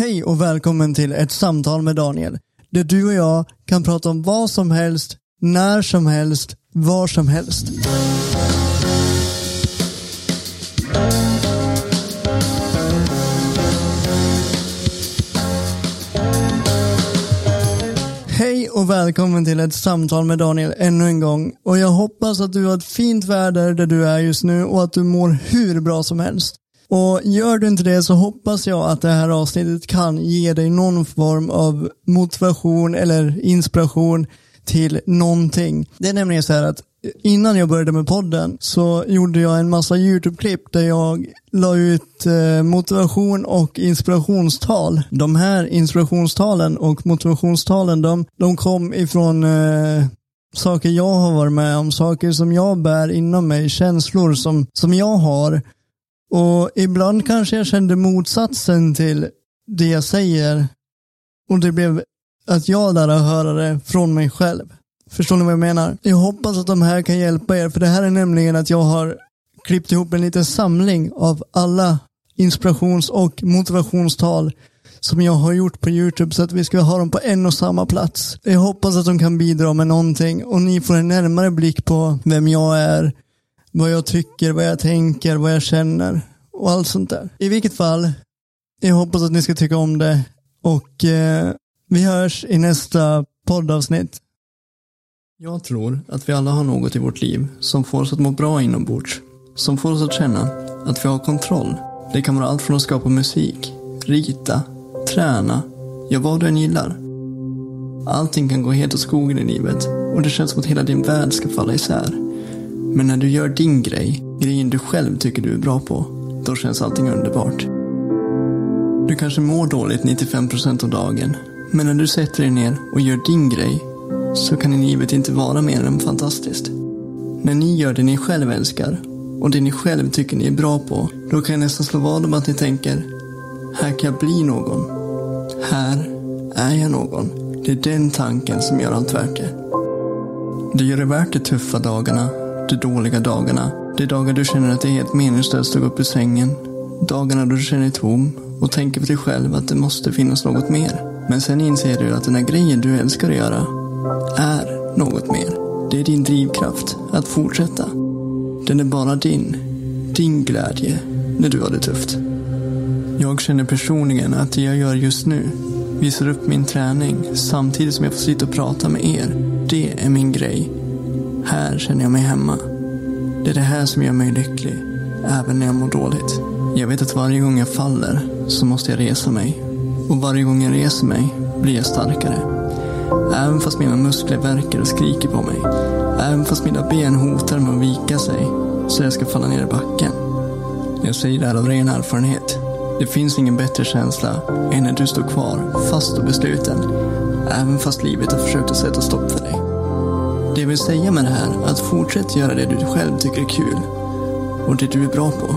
Hej och välkommen till ett samtal med Daniel. Där du och jag kan prata om vad som helst, när som helst, var som helst. Hej och välkommen till ett samtal med Daniel ännu en gång. Och jag hoppas att du har ett fint väder där du är just nu och att du mår hur bra som helst. Och gör du inte det så hoppas jag att det här avsnittet kan ge dig någon form av motivation eller inspiration till någonting. Det är nämligen så här att innan jag började med podden så gjorde jag en massa YouTube-klipp där jag la ut eh, motivation och inspirationstal. De här inspirationstalen och motivationstalen de, de kom ifrån eh, saker jag har varit med om, saker som jag bär inom mig, känslor som, som jag har och ibland kanske jag kände motsatsen till det jag säger. Och det blev att jag lärde höra det från mig själv. Förstår ni vad jag menar? Jag hoppas att de här kan hjälpa er, för det här är nämligen att jag har klippt ihop en liten samling av alla inspirations och motivationstal som jag har gjort på YouTube så att vi ska ha dem på en och samma plats. Jag hoppas att de kan bidra med någonting och ni får en närmare blick på vem jag är, vad jag tycker, vad jag tänker, vad jag känner och allt sånt där. I vilket fall, jag hoppas att ni ska tycka om det och eh, vi hörs i nästa poddavsnitt. Jag tror att vi alla har något i vårt liv som får oss att må bra inombords. Som får oss att känna att vi har kontroll. Det kan vara allt från att skapa musik, rita, träna, ja vad du än gillar. Allting kan gå helt åt skogen i livet och det känns som att hela din värld ska falla isär. Men när du gör din grej, grejen du själv tycker du är bra på, då känns allting underbart. Du kanske mår dåligt 95% av dagen, men när du sätter dig ner och gör din grej, så kan livet inte vara mer än fantastiskt. När ni gör det ni själv älskar och det ni själv tycker ni är bra på, då kan jag nästan slå vad om att ni tänker, här kan jag bli någon. Här är jag någon. Det är den tanken som gör allt värt det. Det gör det värt de tuffa dagarna de dåliga dagarna. De dagar du känner att det är helt meningslöst att gå upp ur sängen. Dagarna då du känner dig tom och tänker för dig själv att det måste finnas något mer. Men sen inser du att den här grejen du älskar att göra är något mer. Det är din drivkraft att fortsätta. Den är bara din. Din glädje när du har det tufft. Jag känner personligen att det jag gör just nu visar upp min träning samtidigt som jag får sitta och prata med er. Det är min grej här känner jag mig hemma. Det är det här som gör mig lycklig, även när jag mår dåligt. Jag vet att varje gång jag faller så måste jag resa mig. Och varje gång jag reser mig blir jag starkare. Även fast mina muskler verkar och skriker på mig. Även fast mina ben hotar med att vika sig så jag ska falla ner i backen. Jag säger det här av ren erfarenhet. Det finns ingen bättre känsla än när du står kvar, fast och besluten. Även fast livet har försökt att sätta stopp för dig. Det jag vill säga med det här är att fortsätt göra det du själv tycker är kul och det du är bra på.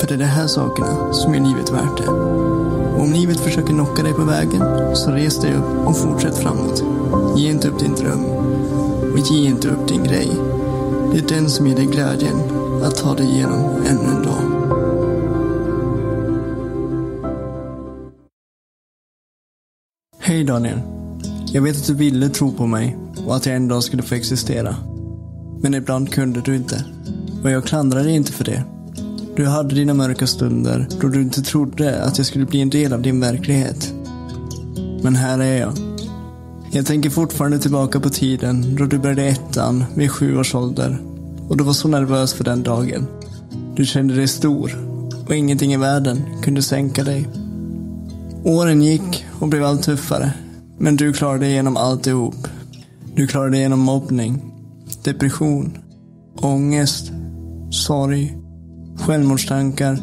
För det är de här sakerna som gör livet värt det. Och om livet försöker knocka dig på vägen, så res dig upp och fortsätt framåt. Ge inte upp din dröm. Och ge inte upp din grej. Det är den som ger dig glädjen att ta dig igenom ännu en dag. Hej Daniel. Jag vet att du ville tro på mig och att jag en dag skulle få existera. Men ibland kunde du inte. Och jag klandrar dig inte för det. Du hade dina mörka stunder då du inte trodde att jag skulle bli en del av din verklighet. Men här är jag. Jag tänker fortfarande tillbaka på tiden då du började ettan vid sju års ålder. Och du var så nervös för den dagen. Du kände dig stor och ingenting i världen kunde sänka dig. Åren gick och blev allt tuffare. Men du klarade igenom alltihop. Du klarade igenom mobbning, depression, ångest, sorg, självmordstankar,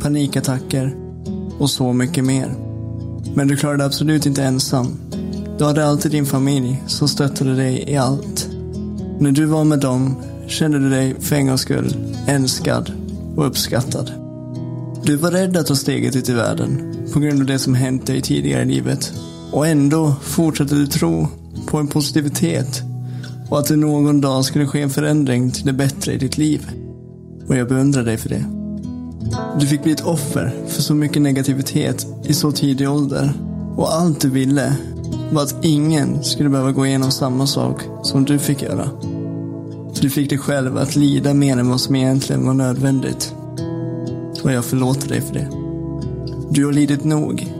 panikattacker och så mycket mer. Men du klarade absolut inte ensam. Du hade alltid din familj som stöttade dig i allt. När du var med dem kände du dig för en gångs skull älskad och uppskattad. Du var rädd att ta steget ut i världen på grund av det som hänt dig tidigare i livet. Och ändå fortsatte du tro på en positivitet och att det någon dag skulle ske en förändring till det bättre i ditt liv. Och jag beundrar dig för det. Du fick bli ett offer för så mycket negativitet i så tidig ålder. Och allt du ville var att ingen skulle behöva gå igenom samma sak som du fick göra. Du fick dig själv att lida mer än vad som egentligen var nödvändigt. Och jag förlåter dig för det. Du har lidit nog.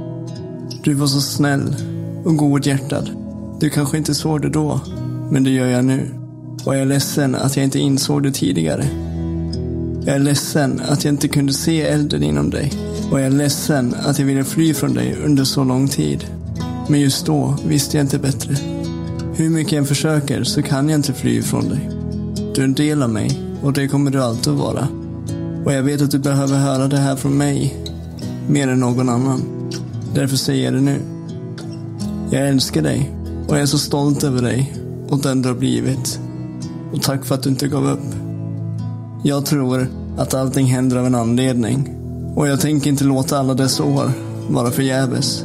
Du var så snäll och godhjärtad. Du kanske inte såg det då, men det gör jag nu. Och jag är ledsen att jag inte insåg det tidigare. Jag är ledsen att jag inte kunde se elden inom dig. Och jag är ledsen att jag ville fly från dig under så lång tid. Men just då visste jag inte bättre. Hur mycket jag än försöker så kan jag inte fly från dig. Du är en del av mig och det kommer du alltid att vara. Och jag vet att du behöver höra det här från mig mer än någon annan. Därför säger jag det nu. Jag älskar dig och jag är så stolt över dig och den du har blivit. Och tack för att du inte gav upp. Jag tror att allting händer av en anledning. Och jag tänker inte låta alla dessa år vara förgäves.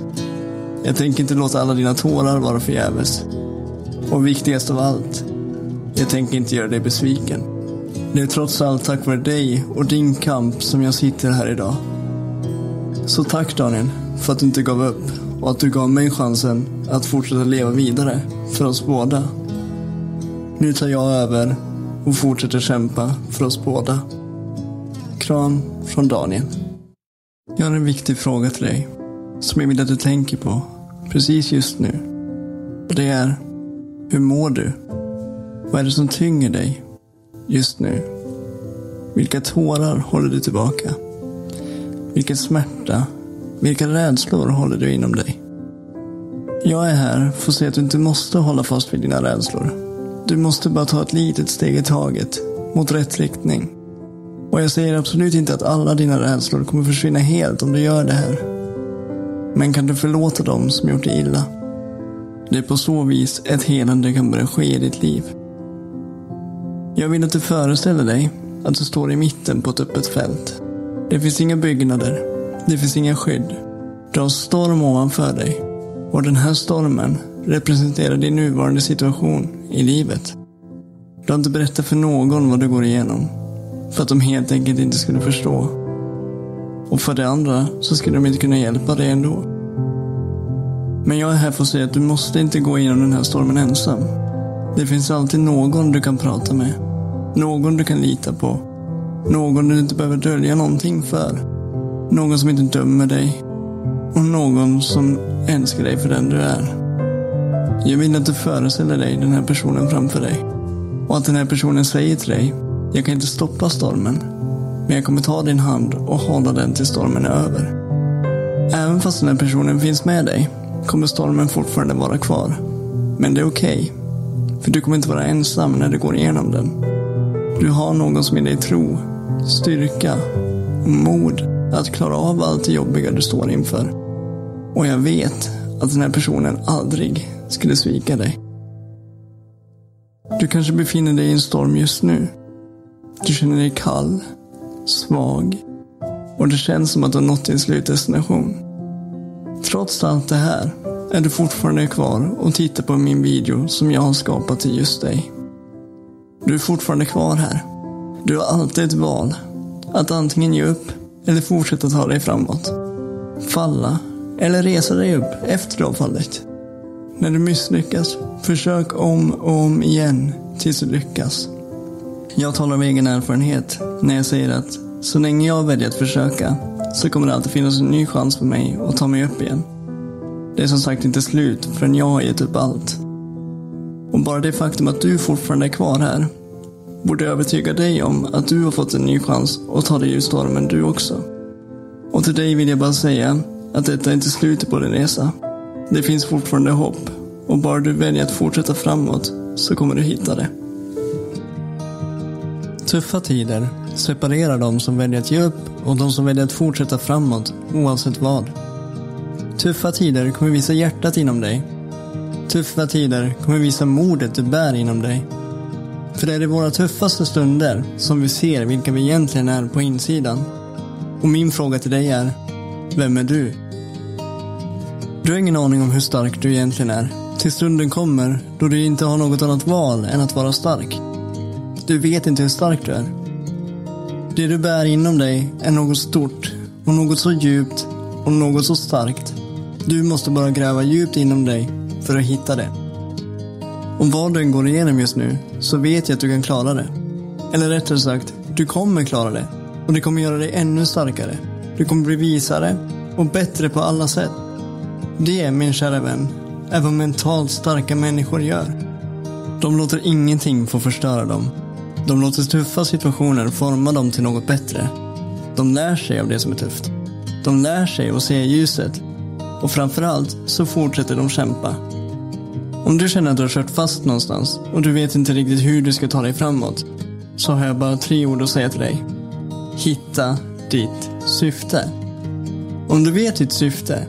Jag tänker inte låta alla dina tårar vara förgäves. Och viktigast av allt, jag tänker inte göra dig besviken. Det är trots allt tack vare dig och din kamp som jag sitter här idag. Så tack Daniel för att du inte gav upp och att du gav mig chansen att fortsätta leva vidare för oss båda. Nu tar jag över och fortsätter kämpa för oss båda. Kram från Daniel. Jag har en viktig fråga till dig som jag vill att du tänker på precis just nu. Och det är, hur mår du? Vad är det som tynger dig just nu? Vilka tårar håller du tillbaka? Vilken smärta, vilka rädslor håller du inom dig? Jag är här för att se att du inte måste hålla fast vid dina rädslor. Du måste bara ta ett litet steg i taget mot rätt riktning. Och jag säger absolut inte att alla dina rädslor kommer försvinna helt om du gör det här. Men kan du förlåta dem som gjort dig illa? Det är på så vis ett helande kan börja ske i ditt liv. Jag vill att du föreställer dig att du står i mitten på ett öppet fält. Det finns inga byggnader. Det finns inga skydd. Du har storm ovanför dig. Och den här stormen representerar din nuvarande situation i livet. Du har inte berättat för någon vad du går igenom. För att de helt enkelt inte skulle förstå. Och för det andra så skulle de inte kunna hjälpa dig ändå. Men jag är här för att säga att du måste inte gå igenom den här stormen ensam. Det finns alltid någon du kan prata med. Någon du kan lita på. Någon du inte behöver dölja någonting för. Någon som inte dömer dig. Och någon som älskar dig för den du är. Jag vill att du föreställer dig den här personen framför dig. Och att den här personen säger till dig, jag kan inte stoppa stormen. Men jag kommer ta din hand och hålla den tills stormen är över. Även fast den här personen finns med dig kommer stormen fortfarande vara kvar. Men det är okej. Okay, för du kommer inte vara ensam när du går igenom den. Du har någon som ger dig tro, styrka och mod att klara av allt det jobbiga du står inför. Och jag vet att den här personen aldrig skulle svika dig. Du kanske befinner dig i en storm just nu. Du känner dig kall, svag och det känns som att du har nått din slutdestination. Trots allt det här är du fortfarande kvar och tittar på min video som jag har skapat till just dig. Du är fortfarande kvar här. Du har alltid ett val. Att antingen ge upp eller fortsätta ta dig framåt. Falla eller resa dig upp efter du har fallit. När du misslyckas, försök om och om igen tills du lyckas. Jag talar av egen erfarenhet när jag säger att så länge jag väljer att försöka så kommer det alltid finnas en ny chans för mig att ta mig upp igen. Det är som sagt inte slut förrän jag har gett upp allt. Och bara det faktum att du fortfarande är kvar här borde övertyga dig om att du har fått en ny chans att ta dig ur stormen du också. Och till dig vill jag bara säga att detta är inte slutet på din resa. Det finns fortfarande hopp och bara du väljer att fortsätta framåt så kommer du hitta det. Tuffa tider separerar de som väljer att ge upp och de som väljer att fortsätta framåt oavsett vad. Tuffa tider kommer visa hjärtat inom dig. Tuffa tider kommer visa modet du bär inom dig. För det är i våra tuffaste stunder som vi ser vilka vi egentligen är på insidan. Och min fråga till dig är, vem är du? Du har ingen aning om hur stark du egentligen är. Tills stunden kommer då du inte har något annat val än att vara stark. Du vet inte hur stark du är. Det du bär inom dig är något stort Och något så djupt och något så starkt. Du måste bara gräva djupt inom dig för att hitta det. Och vad du än går igenom just nu så vet jag att du kan klara det. Eller rättare sagt, du kommer klara det. Och det kommer göra dig ännu starkare. Du kommer bli visare och bättre på alla sätt. Det, min kära vän, är vad mentalt starka människor gör. De låter ingenting få förstöra dem. De låter tuffa situationer forma dem till något bättre. De lär sig av det som är tufft. De lär sig att se ljuset. Och framförallt så fortsätter de kämpa. Om du känner att du har kört fast någonstans och du vet inte riktigt hur du ska ta dig framåt så har jag bara tre ord att säga till dig. Hitta ditt syfte. Om du vet ditt syfte,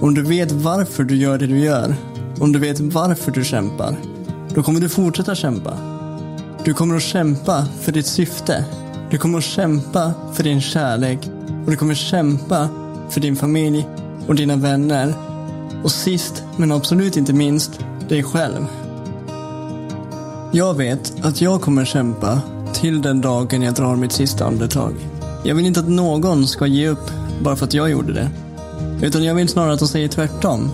om du vet varför du gör det du gör, om du vet varför du kämpar, då kommer du fortsätta kämpa. Du kommer att kämpa för ditt syfte. Du kommer att kämpa för din kärlek och du kommer att kämpa för din familj och dina vänner. Och sist, men absolut inte minst, dig själv. Jag vet att jag kommer kämpa till den dagen jag drar mitt sista andetag. Jag vill inte att någon ska ge upp bara för att jag gjorde det. Utan jag vill snarare att de säger tvärtom.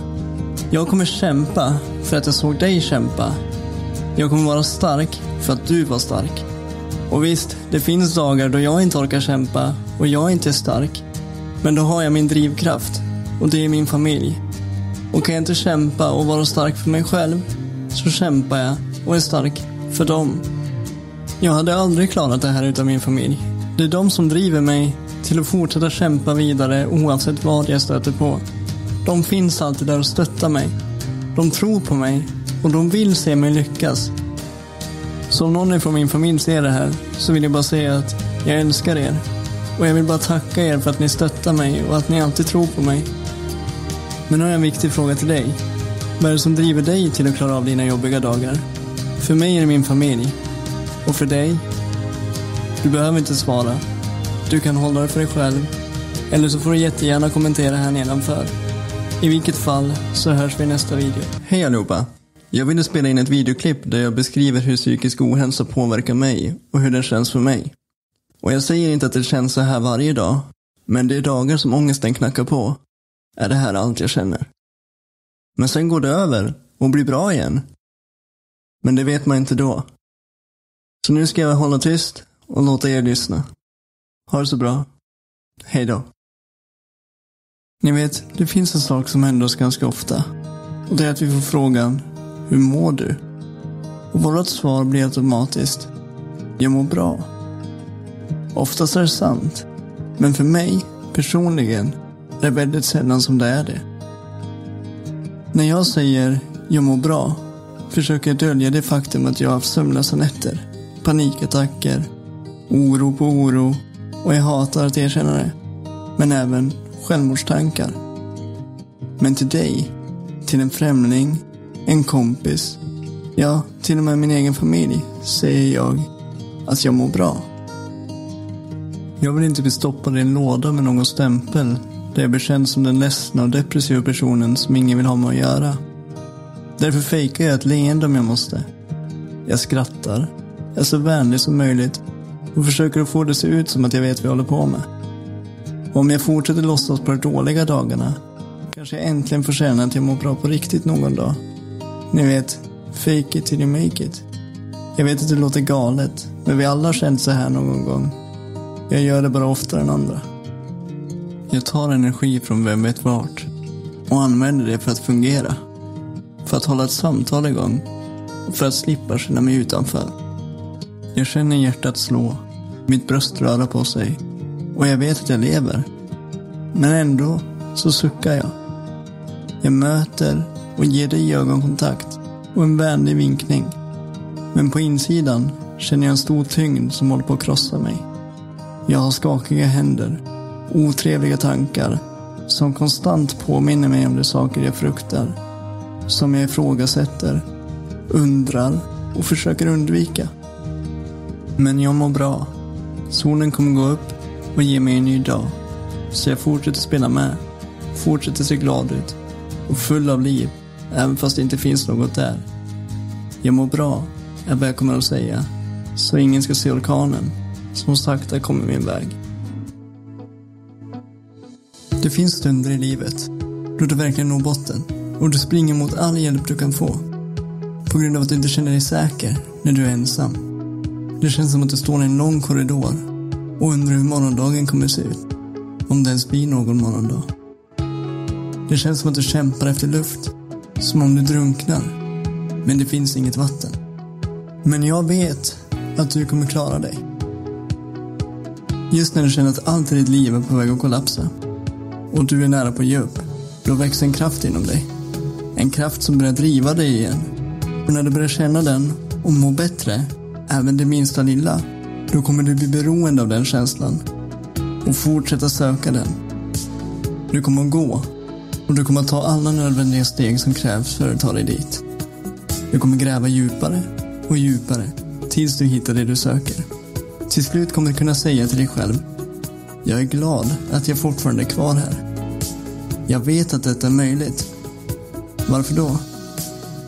Jag kommer kämpa för att jag såg dig kämpa. Jag kommer vara stark för att du var stark. Och visst, det finns dagar då jag inte orkar kämpa och jag inte är stark. Men då har jag min drivkraft och det är min familj. Och kan jag inte kämpa och vara stark för mig själv så kämpar jag och är stark för dem. Jag hade aldrig klarat det här utan min familj. Det är de som driver mig till att fortsätta kämpa vidare oavsett vad jag stöter på. De finns alltid där och stöttar mig. De tror på mig och de vill se mig lyckas. Så om någon från min familj ser det här så vill jag bara säga att jag älskar er. Och jag vill bara tacka er för att ni stöttar mig och att ni alltid tror på mig. Men nu har jag en viktig fråga till dig. Vad är det som driver dig till att klara av dina jobbiga dagar? För mig är det min familj. Och för dig? Du behöver inte svara. Du kan hålla det för dig själv. Eller så får du jättegärna kommentera här nedanför. I vilket fall så hörs vi i nästa video. Hej allihopa! Jag ville spela in ett videoklipp där jag beskriver hur psykisk ohälsa påverkar mig och hur den känns för mig. Och jag säger inte att det känns så här varje dag, men det är dagar som ångesten knackar på. Är det här allt jag känner? Men sen går det över och blir bra igen. Men det vet man inte då. Så nu ska jag hålla tyst och låta er lyssna. Ha det så bra. Hej då. Ni vet, det finns en sak som händer oss ganska ofta. Och det är att vi får frågan, hur mår du? Och vårt svar blir automatiskt, jag mår bra. Oftast är det sant. Men för mig, personligen, det är väldigt sällan som det är det. När jag säger, jag mår bra, försöker jag dölja det faktum att jag har haft sömnlösa nätter, panikattacker, oro på oro och jag hatar att erkänna det. Men även självmordstankar. Men till dig, till en främling, en kompis, ja, till och med min egen familj säger jag att jag mår bra. Jag vill inte bli stoppad i en låda med någon stämpel där jag blir känd som den ledsna och depressiva personen som ingen vill ha med att göra. Därför fejkar jag ett leende om jag måste. Jag skrattar, jag är så vänlig som möjligt och försöker att få det att se ut som att jag vet vad jag håller på med. Och om jag fortsätter låtsas på de dåliga dagarna kanske jag äntligen får känna att jag mår bra på riktigt någon dag. Ni vet, fake it till you make it. Jag vet att det låter galet, men vi alla har känt så här någon gång. Jag gör det bara oftare än andra. Jag tar energi från vem vet vart och använder det för att fungera. För att hålla ett samtal igång och för att slippa känna mig utanför. Jag känner hjärtat slå, mitt bröst röra på sig och jag vet att jag lever. Men ändå så suckar jag. Jag möter och ger dig ögonkontakt och en vänlig vinkning. Men på insidan känner jag en stor tyngd som håller på att krossa mig. Jag har skakiga händer, otrevliga tankar som konstant påminner mig om de saker jag fruktar. Som jag ifrågasätter, undrar och försöker undvika. Men jag mår bra. Solen kommer gå upp och ge mig en ny dag. Så jag fortsätter spela med, fortsätter se glad ut och full av liv, även fast det inte finns något där. Jag mår bra, är vad jag kommer att säga, så ingen ska se orkanen som sakta kommer min väg. Det finns stunder i livet då du verkligen når botten och du springer mot all hjälp du kan få. På grund av att du inte känner dig säker när du är ensam. Det känns som att du står i en lång korridor och undrar hur morgondagen kommer se ut. Om det ens blir någon morgondag. Det känns som att du kämpar efter luft. Som om du drunknar. Men det finns inget vatten. Men jag vet att du kommer klara dig. Just när du känner att allt i ditt liv är på väg att kollapsa och du är nära på att ge upp, då växer en kraft inom dig. En kraft som börjar driva dig igen. Och när du börjar känna den och må bättre, även det minsta lilla, då kommer du bli beroende av den känslan och fortsätta söka den. Du kommer att gå och du kommer att ta alla nödvändiga steg som krävs för att ta dig dit. Du kommer gräva djupare och djupare tills du hittar det du söker. Till slut kommer du kunna säga till dig själv Jag är glad att jag fortfarande är kvar här. Jag vet att detta är möjligt. Varför då?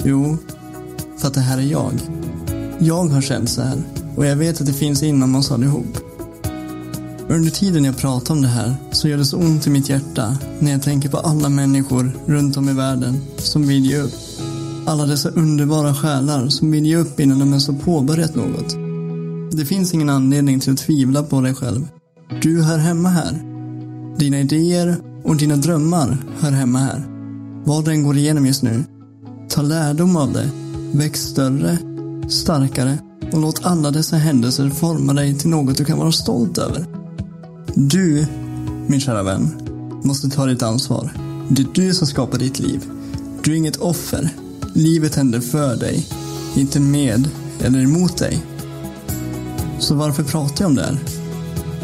Jo, för att det här är jag. Jag har känt så här och jag vet att det finns inom oss allihop. Under tiden jag pratar om det här så gör det så ont i mitt hjärta när jag tänker på alla människor runt om i världen som vill ge upp. Alla dessa underbara själar som vill ge upp innan de ens har påbörjat något. Det finns ingen anledning till att tvivla på dig själv. Du hör hemma här. Dina idéer och dina drömmar hör hemma här. Vad den går igenom just nu, ta lärdom av det. Väx större, starkare och låt alla dessa händelser forma dig till något du kan vara stolt över. Du, min kära vän, måste ta ditt ansvar. Det är du som skapar ditt liv. Du är inget offer. Livet händer för dig, inte med eller emot dig. Så varför pratar jag om det här?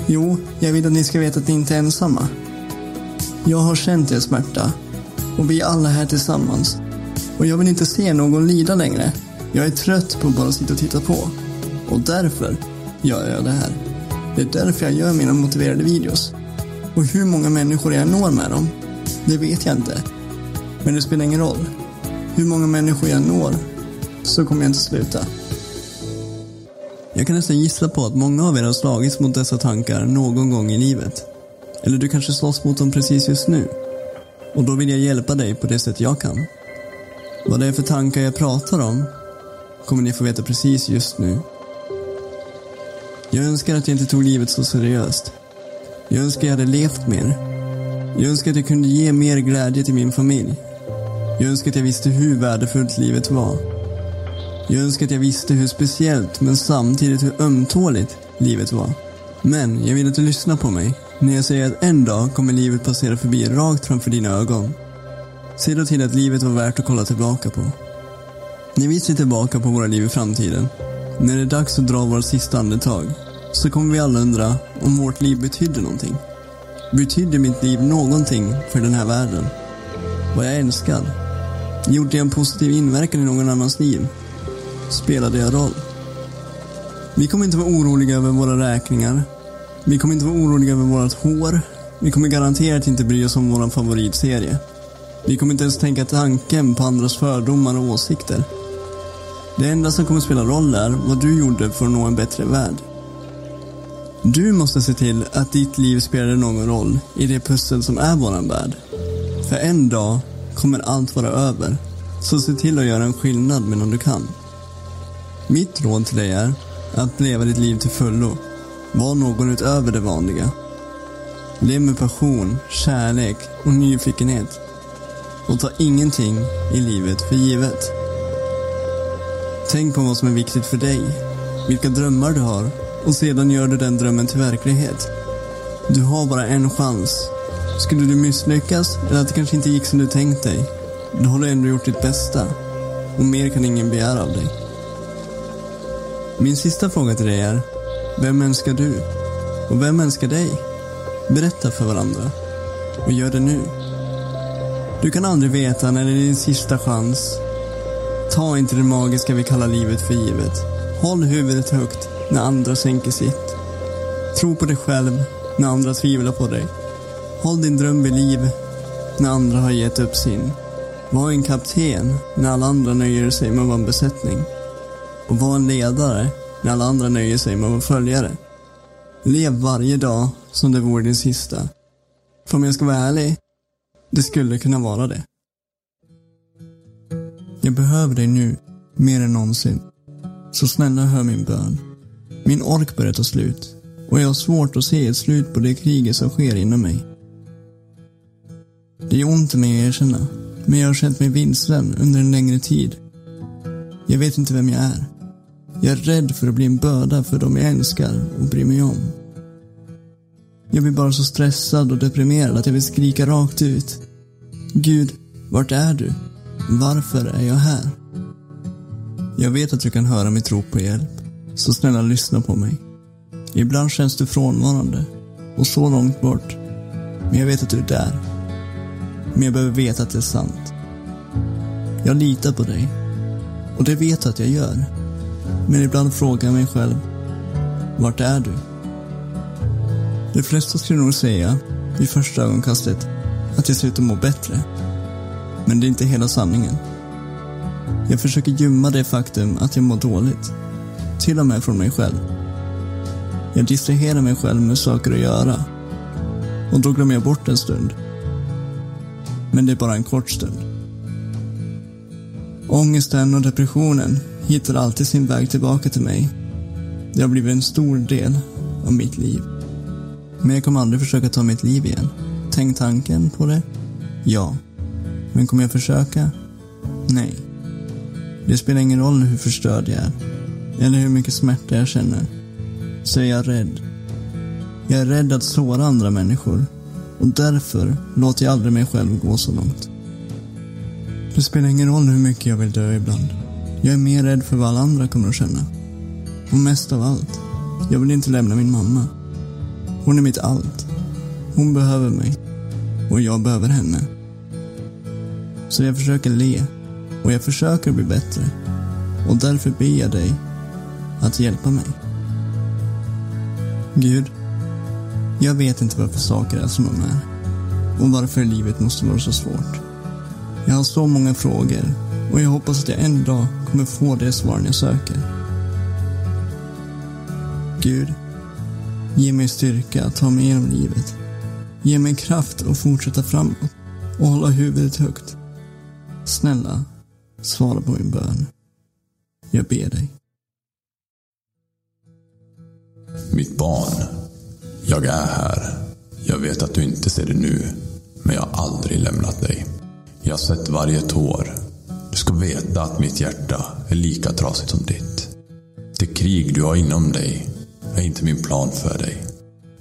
Jo, jag vill att ni ska veta att ni inte är ensamma. Jag har känt er smärta och vi är alla här tillsammans. Och jag vill inte se någon lida längre. Jag är trött på att bara sitta och titta på. Och därför gör jag det här. Det är därför jag gör mina motiverade videos. Och hur många människor jag når med dem, det vet jag inte. Men det spelar ingen roll. Hur många människor jag når, så kommer jag inte sluta. Jag kan nästan gissa på att många av er har slagits mot dessa tankar någon gång i livet. Eller du kanske slåss mot dem precis just nu. Och då vill jag hjälpa dig på det sätt jag kan. Vad det är för tankar jag pratar om kommer ni få veta precis just nu. Jag önskar att jag inte tog livet så seriöst. Jag önskar jag hade levt mer. Jag önskar att jag kunde ge mer glädje till min familj. Jag önskar att jag visste hur värdefullt livet var. Jag önskar att jag visste hur speciellt, men samtidigt hur ömtåligt livet var. Men jag vill att du lyssnar på mig när jag säger att en dag kommer livet passera förbi rakt framför dina ögon. Se då till att livet var värt att kolla tillbaka på. När vi ser tillbaka på våra liv i framtiden, när det är dags att dra våra sista andetag, så kommer vi alla undra om vårt liv betydde någonting. Betydde mitt liv någonting för den här världen? Var jag älskad? Gjorde jag en positiv inverkan i någon annans liv? Spelade jag roll? Vi kommer inte vara oroliga över våra räkningar. Vi kommer inte vara oroliga över vårt hår. Vi kommer garanterat inte bry oss om vår favoritserie. Vi kommer inte ens tänka tanken på andras fördomar och åsikter. Det enda som kommer spela roll är vad du gjorde för att nå en bättre värld. Du måste se till att ditt liv spelar någon roll i det pussel som är våran värld. För en dag kommer allt vara över. Så se till att göra en skillnad medan du kan. Mitt råd till dig är att leva ditt liv till fullo. Var någon utöver det vanliga. Lev med passion, kärlek och nyfikenhet. Och ta ingenting i livet för givet. Tänk på vad som är viktigt för dig, vilka drömmar du har och sedan gör du den drömmen till verklighet. Du har bara en chans. Skulle du misslyckas eller att det kanske inte gick som du tänkt dig, då har du ändå gjort ditt bästa. Och mer kan ingen begära av dig. Min sista fråga till dig är, vem önskar du? Och vem önskar dig? Berätta för varandra. Och gör det nu. Du kan aldrig veta när det är din sista chans. Ta inte det magiska vi kallar livet för givet. Håll huvudet högt när andra sänker sitt. Tro på dig själv när andra tvivlar på dig. Håll din dröm vid liv när andra har gett upp sin. Var en kapten när alla andra nöjer sig med att vara en besättning. Och var en ledare när alla andra nöjer sig med att vara följare. Lev varje dag som det vore din sista. För om jag ska vara ärlig, det skulle kunna vara det. Jag behöver dig nu, mer än någonsin. Så snälla hör min bön. Min ork börjar ta slut och jag har svårt att se ett slut på det kriget som sker inom mig. Det är ont i mig att erkänna, men jag har känt mig vilsen under en längre tid. Jag vet inte vem jag är. Jag är rädd för att bli en börda för dem jag älskar och bryr mig om. Jag blir bara så stressad och deprimerad att jag vill skrika rakt ut. Gud, vart är du? Varför är jag här? Jag vet att du kan höra mitt rop på hjälp, så snälla lyssna på mig. Ibland känns du frånvarande och så långt bort. Men jag vet att du är där. Men jag behöver veta att det är sant. Jag litar på dig. Och det vet du att jag gör. Men ibland frågar jag mig själv, vart är du? De flesta skulle nog säga, vid första ögonkastet, att jag ser ut att må bättre. Men det är inte hela sanningen. Jag försöker gömma det faktum att jag mår dåligt. Till och med från mig själv. Jag distraherar mig själv med saker att göra. Och då glömmer jag bort en stund. Men det är bara en kort stund. Ångesten och depressionen hittar alltid sin väg tillbaka till mig. Det har blivit en stor del av mitt liv. Men jag kommer aldrig försöka ta mitt liv igen. Tänk tanken på det? Ja. Men kommer jag försöka? Nej. Det spelar ingen roll hur förstörd jag är. Eller hur mycket smärta jag känner. Så är jag rädd. Jag är rädd att såra andra människor. Och därför låter jag aldrig mig själv gå så långt. Det spelar ingen roll hur mycket jag vill dö ibland. Jag är mer rädd för vad alla andra kommer att känna. Och mest av allt, jag vill inte lämna min mamma. Hon är mitt allt. Hon behöver mig. Och jag behöver henne. Så jag försöker le. Och jag försöker bli bättre. Och därför ber jag dig att hjälpa mig. Gud, jag vet inte varför saker är som de är. Och varför livet måste vara så svårt. Jag har så många frågor och jag hoppas att jag en dag kommer få de svaren jag söker. Gud, ge mig styrka att ta mig igenom livet. Ge mig kraft att fortsätta framåt och hålla huvudet högt. Snälla, svara på min bön. Jag ber dig. Mitt barn, jag är här. Jag vet att du inte ser det nu, men jag har aldrig lämnat dig. Jag har sett varje tår. Du ska veta att mitt hjärta är lika trasigt som ditt. Det krig du har inom dig är inte min plan för dig.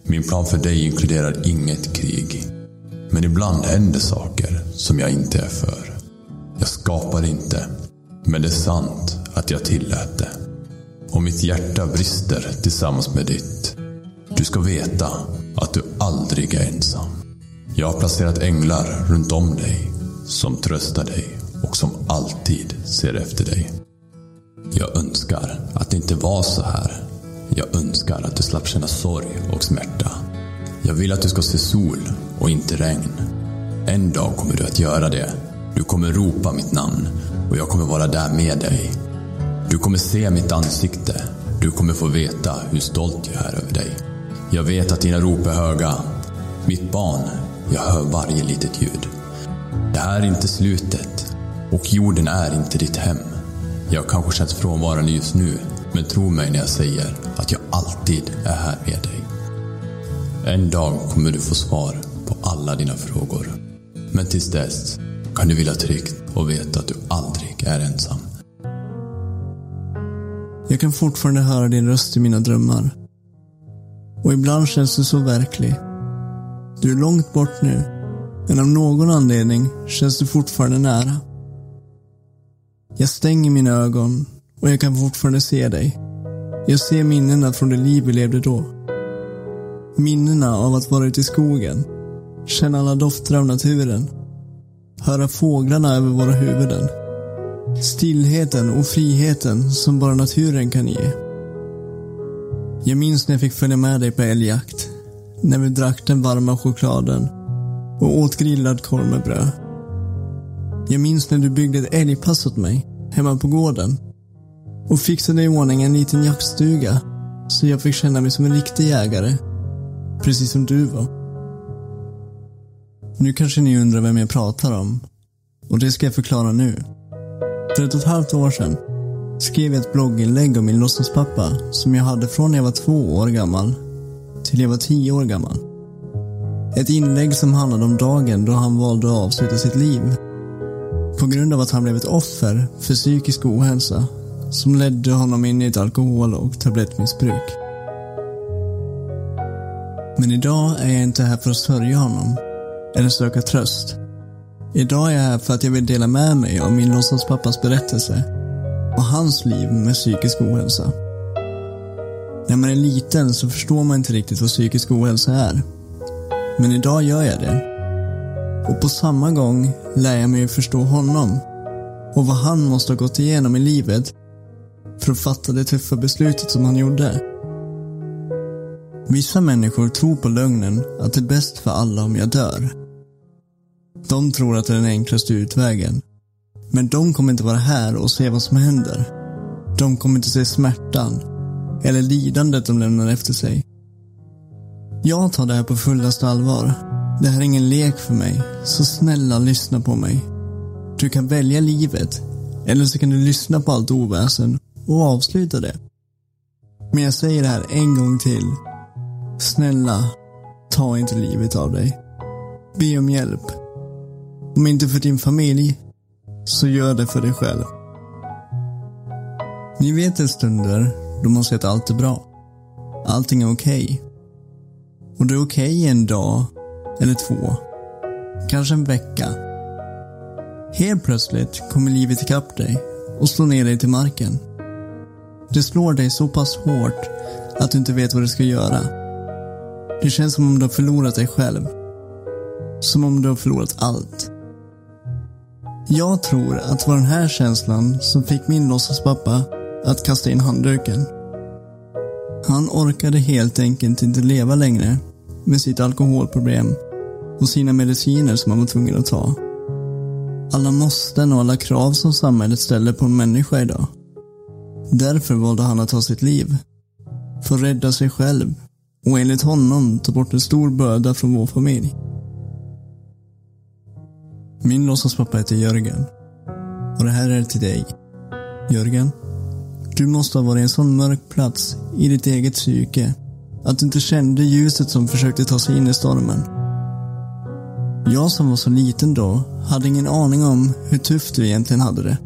Min plan för dig inkluderar inget krig. Men ibland händer saker som jag inte är för. Jag skapar inte, men det är sant att jag tillät det. Och mitt hjärta brister tillsammans med ditt. Du ska veta att du aldrig är ensam. Jag har placerat änglar runt om dig som tröstar dig och som alltid ser efter dig. Jag önskar att det inte var så här. Jag önskar att du slapp känna sorg och smärta. Jag vill att du ska se sol och inte regn. En dag kommer du att göra det. Du kommer ropa mitt namn och jag kommer vara där med dig. Du kommer se mitt ansikte. Du kommer få veta hur stolt jag är över dig. Jag vet att dina rop är höga. Mitt barn, jag hör varje litet ljud. Det här är inte slutet. Och jorden är inte ditt hem. Jag kanske känns frånvarande just nu, men tro mig när jag säger att jag alltid är här med dig. En dag kommer du få svar på alla dina frågor. Men tills dess kan du vila tryggt och veta att du aldrig är ensam. Jag kan fortfarande höra din röst i mina drömmar. Och ibland känns du så verklig. Du är långt bort nu, men av någon anledning känns du fortfarande nära. Jag stänger mina ögon och jag kan fortfarande se dig. Jag ser minnena från det liv vi levde då. Minnena av att vara ute i skogen, känna alla dofter av naturen, höra fåglarna över våra huvuden. Stillheten och friheten som bara naturen kan ge. Jag minns när jag fick följa med dig på älgjakt. När vi drack den varma chokladen och åt grillad korv med bröd. Jag minns när du byggde ett älgpass åt mig hemma på gården och fixade i ordning en liten jaktstuga så jag fick känna mig som en riktig jägare. Precis som du var. Nu kanske ni undrar vem jag pratar om. Och det ska jag förklara nu. För ett och ett halvt år sedan skrev jag ett blogginlägg om min låtsaspappa som jag hade från när jag var två år gammal till jag var tio år gammal. Ett inlägg som handlade om dagen då han valde att avsluta sitt liv. På grund av att han blev ett offer för psykisk ohälsa som ledde honom in i ett alkohol och tablettmissbruk. Men idag är jag inte här för att sörja honom eller söka tröst. Idag är jag här för att jag vill dela med mig av min låtsaspappas berättelse och hans liv med psykisk ohälsa. När man är liten så förstår man inte riktigt vad psykisk ohälsa är. Men idag gör jag det. Och på samma gång lär jag mig att förstå honom och vad han måste ha gått igenom i livet för att fatta det tuffa beslutet som han gjorde. Vissa människor tror på lögnen att det är bäst för alla om jag dör. De tror att det är den enklaste utvägen. Men de kommer inte vara här och se vad som händer. De kommer inte se smärtan eller lidandet de lämnar efter sig. Jag tar det här på fullaste allvar. Det här är ingen lek för mig, så snälla lyssna på mig. Du kan välja livet, eller så kan du lyssna på allt oväsen och avsluta det. Men jag säger det här en gång till. Snälla, ta inte livet av dig. Be om hjälp. Om inte för din familj, så gör det för dig själv. Ni vet en stunder då man ser att allt är bra. Allting är okej. Okay. Och det är okej okay en dag, eller två. Kanske en vecka. Helt plötsligt kommer livet ikapp dig och slår ner dig till marken. Det slår dig så pass hårt att du inte vet vad du ska göra. Det känns som om du har förlorat dig själv. Som om du har förlorat allt. Jag tror att det var den här känslan som fick min låtsaspappa att kasta in handduken. Han orkade helt enkelt inte leva längre med sitt alkoholproblem och sina mediciner som han var tvungen att ta. Alla måsten och alla krav som samhället ställer på en människa idag. Därför valde han att ta sitt liv. För att rädda sig själv och enligt honom ta bort en stor börda från vår familj. Min låtsaspappa heter Jörgen. Och det här är till dig. Jörgen, du måste ha varit i en sån mörk plats i ditt eget psyke att du inte kände ljuset som försökte ta sig in i stormen. Jag som var så liten då hade ingen aning om hur tufft du egentligen hade det.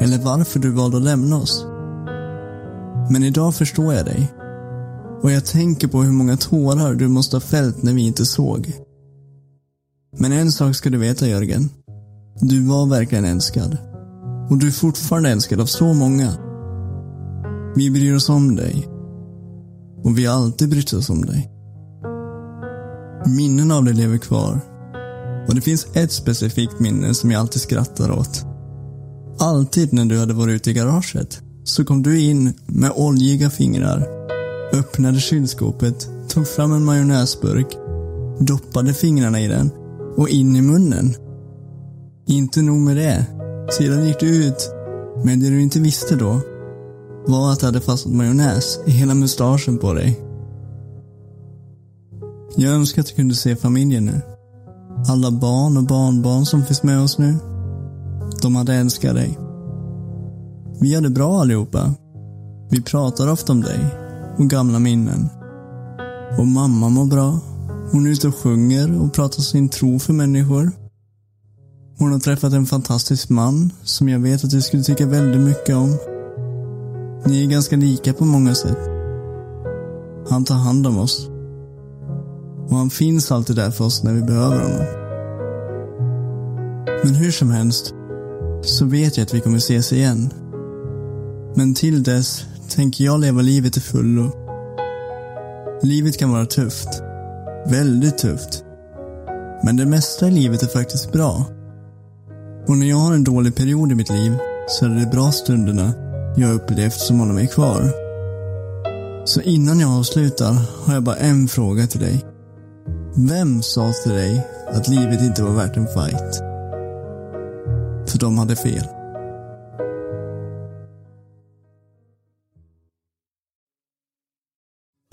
Eller varför du valde att lämna oss. Men idag förstår jag dig. Och jag tänker på hur många tårar du måste ha fällt när vi inte såg. Men en sak ska du veta Jörgen. Du var verkligen älskad. Och du är fortfarande älskad av så många. Vi bryr oss om dig. Och vi har alltid brytt oss om dig. Minnen av dig lever kvar. Och det finns ett specifikt minne som jag alltid skrattar åt. Alltid när du hade varit ute i garaget så kom du in med oljiga fingrar, öppnade kylskåpet, tog fram en majonnäsburk, doppade fingrarna i den och in i munnen. Inte nog med det. Sedan gick du ut, men det du inte visste då var att det hade fastnat majonnäs i hela mustaschen på dig. Jag önskar att du kunde se familjen nu. Alla barn och barnbarn som finns med oss nu. De hade älskat dig. Vi har det bra allihopa. Vi pratar ofta om dig och gamla minnen. Och mamma mår bra. Hon är ute och sjunger och pratar sin tro för människor. Hon har träffat en fantastisk man som jag vet att du skulle tycka väldigt mycket om. Ni är ganska lika på många sätt. Han tar hand om oss. Och han finns alltid där för oss när vi behöver honom. Men hur som helst så vet jag att vi kommer ses igen. Men till dess tänker jag leva livet till fullo. Livet kan vara tufft. Väldigt tufft. Men det mesta i livet är faktiskt bra. Och när jag har en dålig period i mitt liv så är det de bra stunderna jag upplevt som håller mig kvar. Så innan jag avslutar har jag bara en fråga till dig. Vem sa till dig att livet inte var värt en fight? För de hade fel.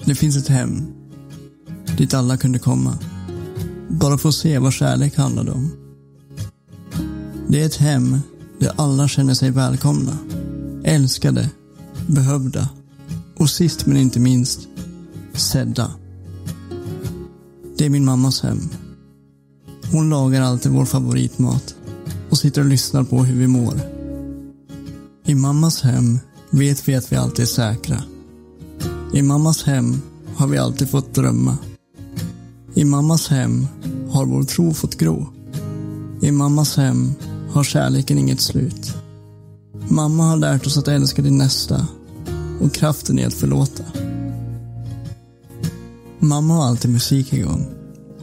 Det finns ett hem dit alla kunde komma. bara för att se vad kärlek handlade om. Det är ett hem där alla känner sig välkomna, älskade, behövda och sist men inte minst sedda. Det är min mammas hem. Hon lagar alltid vår favoritmat och sitter och lyssnar på hur vi mår. I mammas hem vet vi att vi alltid är säkra. I mammas hem har vi alltid fått drömma. I mammas hem har vår tro fått gro. I mammas hem har kärleken inget slut. Mamma har lärt oss att älska din nästa och kraften i att förlåta. Mamma har alltid musik igång.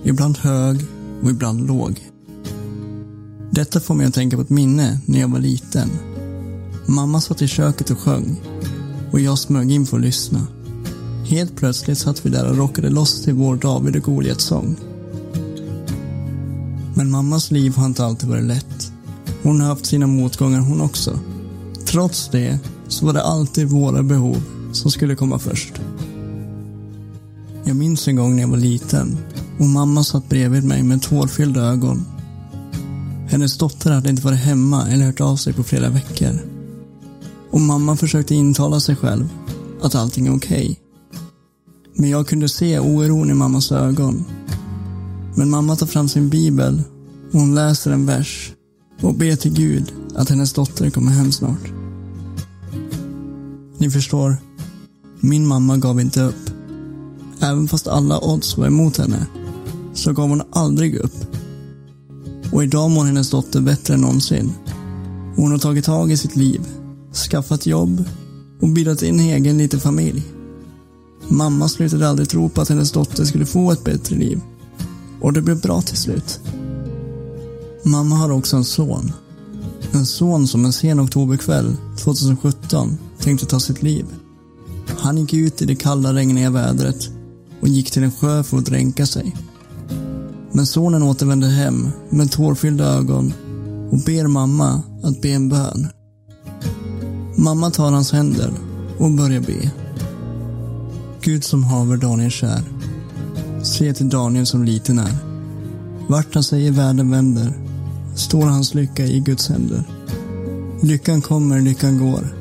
Ibland hög och ibland låg. Detta får mig att tänka på ett minne när jag var liten. Mamma satt i köket och sjöng och jag smög in för att lyssna. Helt plötsligt satt vi där och rockade loss till vår David och Goliat-sång. Men mammas liv har inte alltid varit lätt. Hon har haft sina motgångar hon också. Trots det så var det alltid våra behov som skulle komma först. Jag minns en gång när jag var liten och mamma satt bredvid mig med tårfyllda ögon. Hennes dotter hade inte varit hemma eller hört av sig på flera veckor. Och mamma försökte intala sig själv att allting är okej. Okay. Men jag kunde se oron i mammas ögon. Men mamma tar fram sin bibel och hon läser en vers och ber till Gud att hennes dotter kommer hem snart. Ni förstår, min mamma gav inte upp. Även fast alla odds var emot henne så gav hon aldrig upp. Och idag mår hennes dotter bättre än någonsin. Hon har tagit tag i sitt liv, skaffat jobb och bildat en egen liten familj. Mamma slutade aldrig tro på att hennes dotter skulle få ett bättre liv. Och det blev bra till slut. Mamma har också en son. En son som en sen oktoberkväll 2017 tänkte ta sitt liv. Han gick ut i det kalla, regniga vädret och gick till en sjö för att dränka sig. Men sonen återvände hem med tårfyllda ögon och ber mamma att be en bön. Mamma tar hans händer och börjar be. Gud som haver Daniel kär. Se till Daniel som liten är. Vart han säger världen vänder står hans lycka i Guds händer. Lyckan kommer, lyckan går.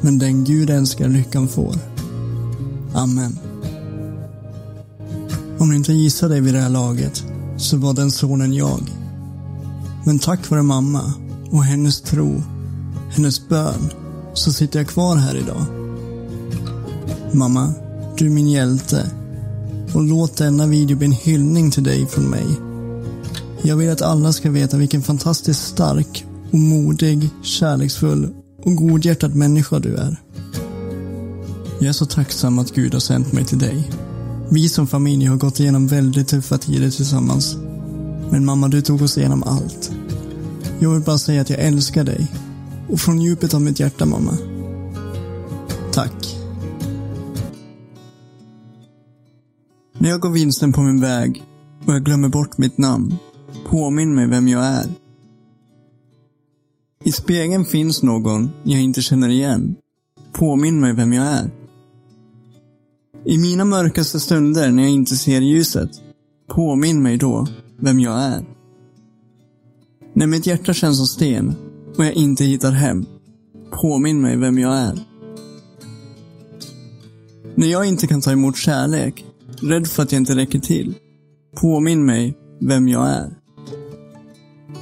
Men den Gud älskar lyckan får. Amen. Om ni inte gissar det vid det här laget så var den sonen jag. Men tack vare mamma och hennes tro, hennes bön, så sitter jag kvar här idag. Mamma, du är min hjälte. Och låt denna video bli en hyllning till dig från mig. Jag vill att alla ska veta vilken fantastiskt stark och modig, kärleksfull och godhjärtad människa du är. Jag är så tacksam att Gud har sänt mig till dig. Vi som familj har gått igenom väldigt tuffa tider tillsammans. Men mamma, du tog oss igenom allt. Jag vill bara säga att jag älskar dig. Och från djupet av mitt hjärta, mamma. Tack. När jag går vilsen på min väg och jag glömmer bort mitt namn, påminn mig vem jag är. I spegeln finns någon jag inte känner igen. Påminn mig vem jag är. I mina mörkaste stunder när jag inte ser ljuset, påminn mig då vem jag är. När mitt hjärta känns som sten och jag inte hittar hem, påminn mig vem jag är. När jag inte kan ta emot kärlek, rädd för att jag inte räcker till, påminn mig vem jag är.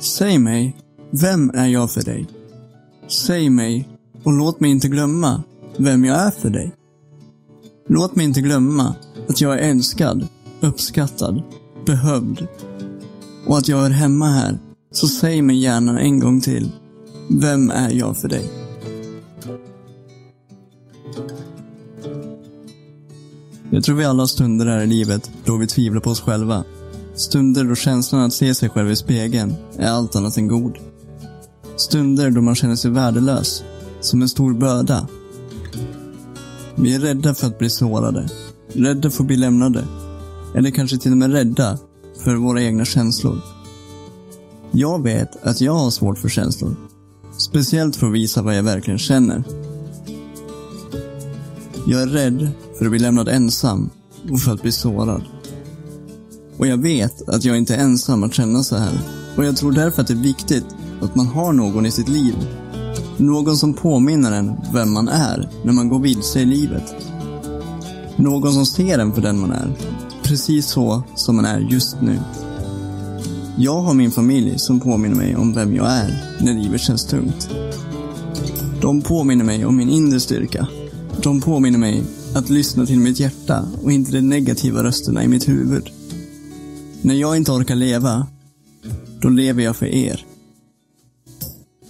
Säg mig, vem är jag för dig? Säg mig och låt mig inte glömma vem jag är för dig. Låt mig inte glömma att jag är älskad, uppskattad, behövd och att jag är hemma här. Så säg mig gärna en gång till. Vem är jag för dig? Jag tror vi alla har stunder här i livet då vi tvivlar på oss själva. Stunder då känslan att se sig själv i spegeln är allt annat än god. Stunder då man känner sig värdelös, som en stor börda vi är rädda för att bli sårade. Rädda för att bli lämnade. Eller kanske till och med rädda för våra egna känslor. Jag vet att jag har svårt för känslor. Speciellt för att visa vad jag verkligen känner. Jag är rädd för att bli lämnad ensam och för att bli sårad. Och jag vet att jag inte är ensam att känna så här. Och jag tror därför att det är viktigt att man har någon i sitt liv. Någon som påminner en vem man är när man går vilse i livet. Någon som ser en för den man är. Precis så som man är just nu. Jag har min familj som påminner mig om vem jag är när livet känns tungt. De påminner mig om min inre styrka. De påminner mig att lyssna till mitt hjärta och inte de negativa rösterna i mitt huvud. När jag inte orkar leva, då lever jag för er.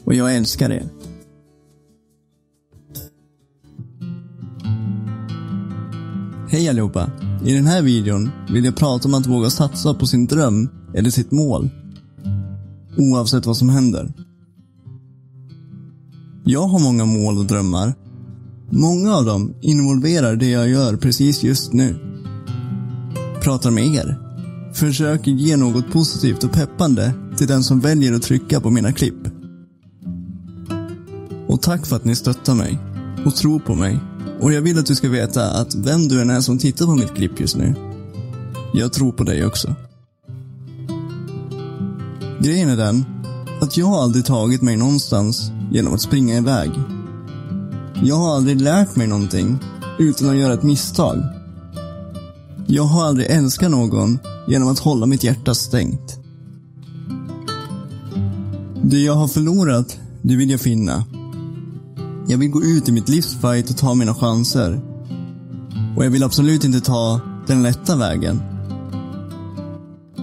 Och jag älskar er. Hej allihopa! I den här videon vill jag prata om att våga satsa på sin dröm eller sitt mål. Oavsett vad som händer. Jag har många mål och drömmar. Många av dem involverar det jag gör precis just nu. Pratar med er. Försöker ge något positivt och peppande till den som väljer att trycka på mina klipp. Och tack för att ni stöttar mig och tror på mig. Och jag vill att du ska veta att vem du än är som tittar på mitt klipp just nu, jag tror på dig också. Grejen är den att jag har aldrig tagit mig någonstans genom att springa iväg. Jag har aldrig lärt mig någonting utan att göra ett misstag. Jag har aldrig älskat någon genom att hålla mitt hjärta stängt. Det jag har förlorat, det vill jag finna. Jag vill gå ut i mitt livsfight och ta mina chanser. Och jag vill absolut inte ta den lätta vägen.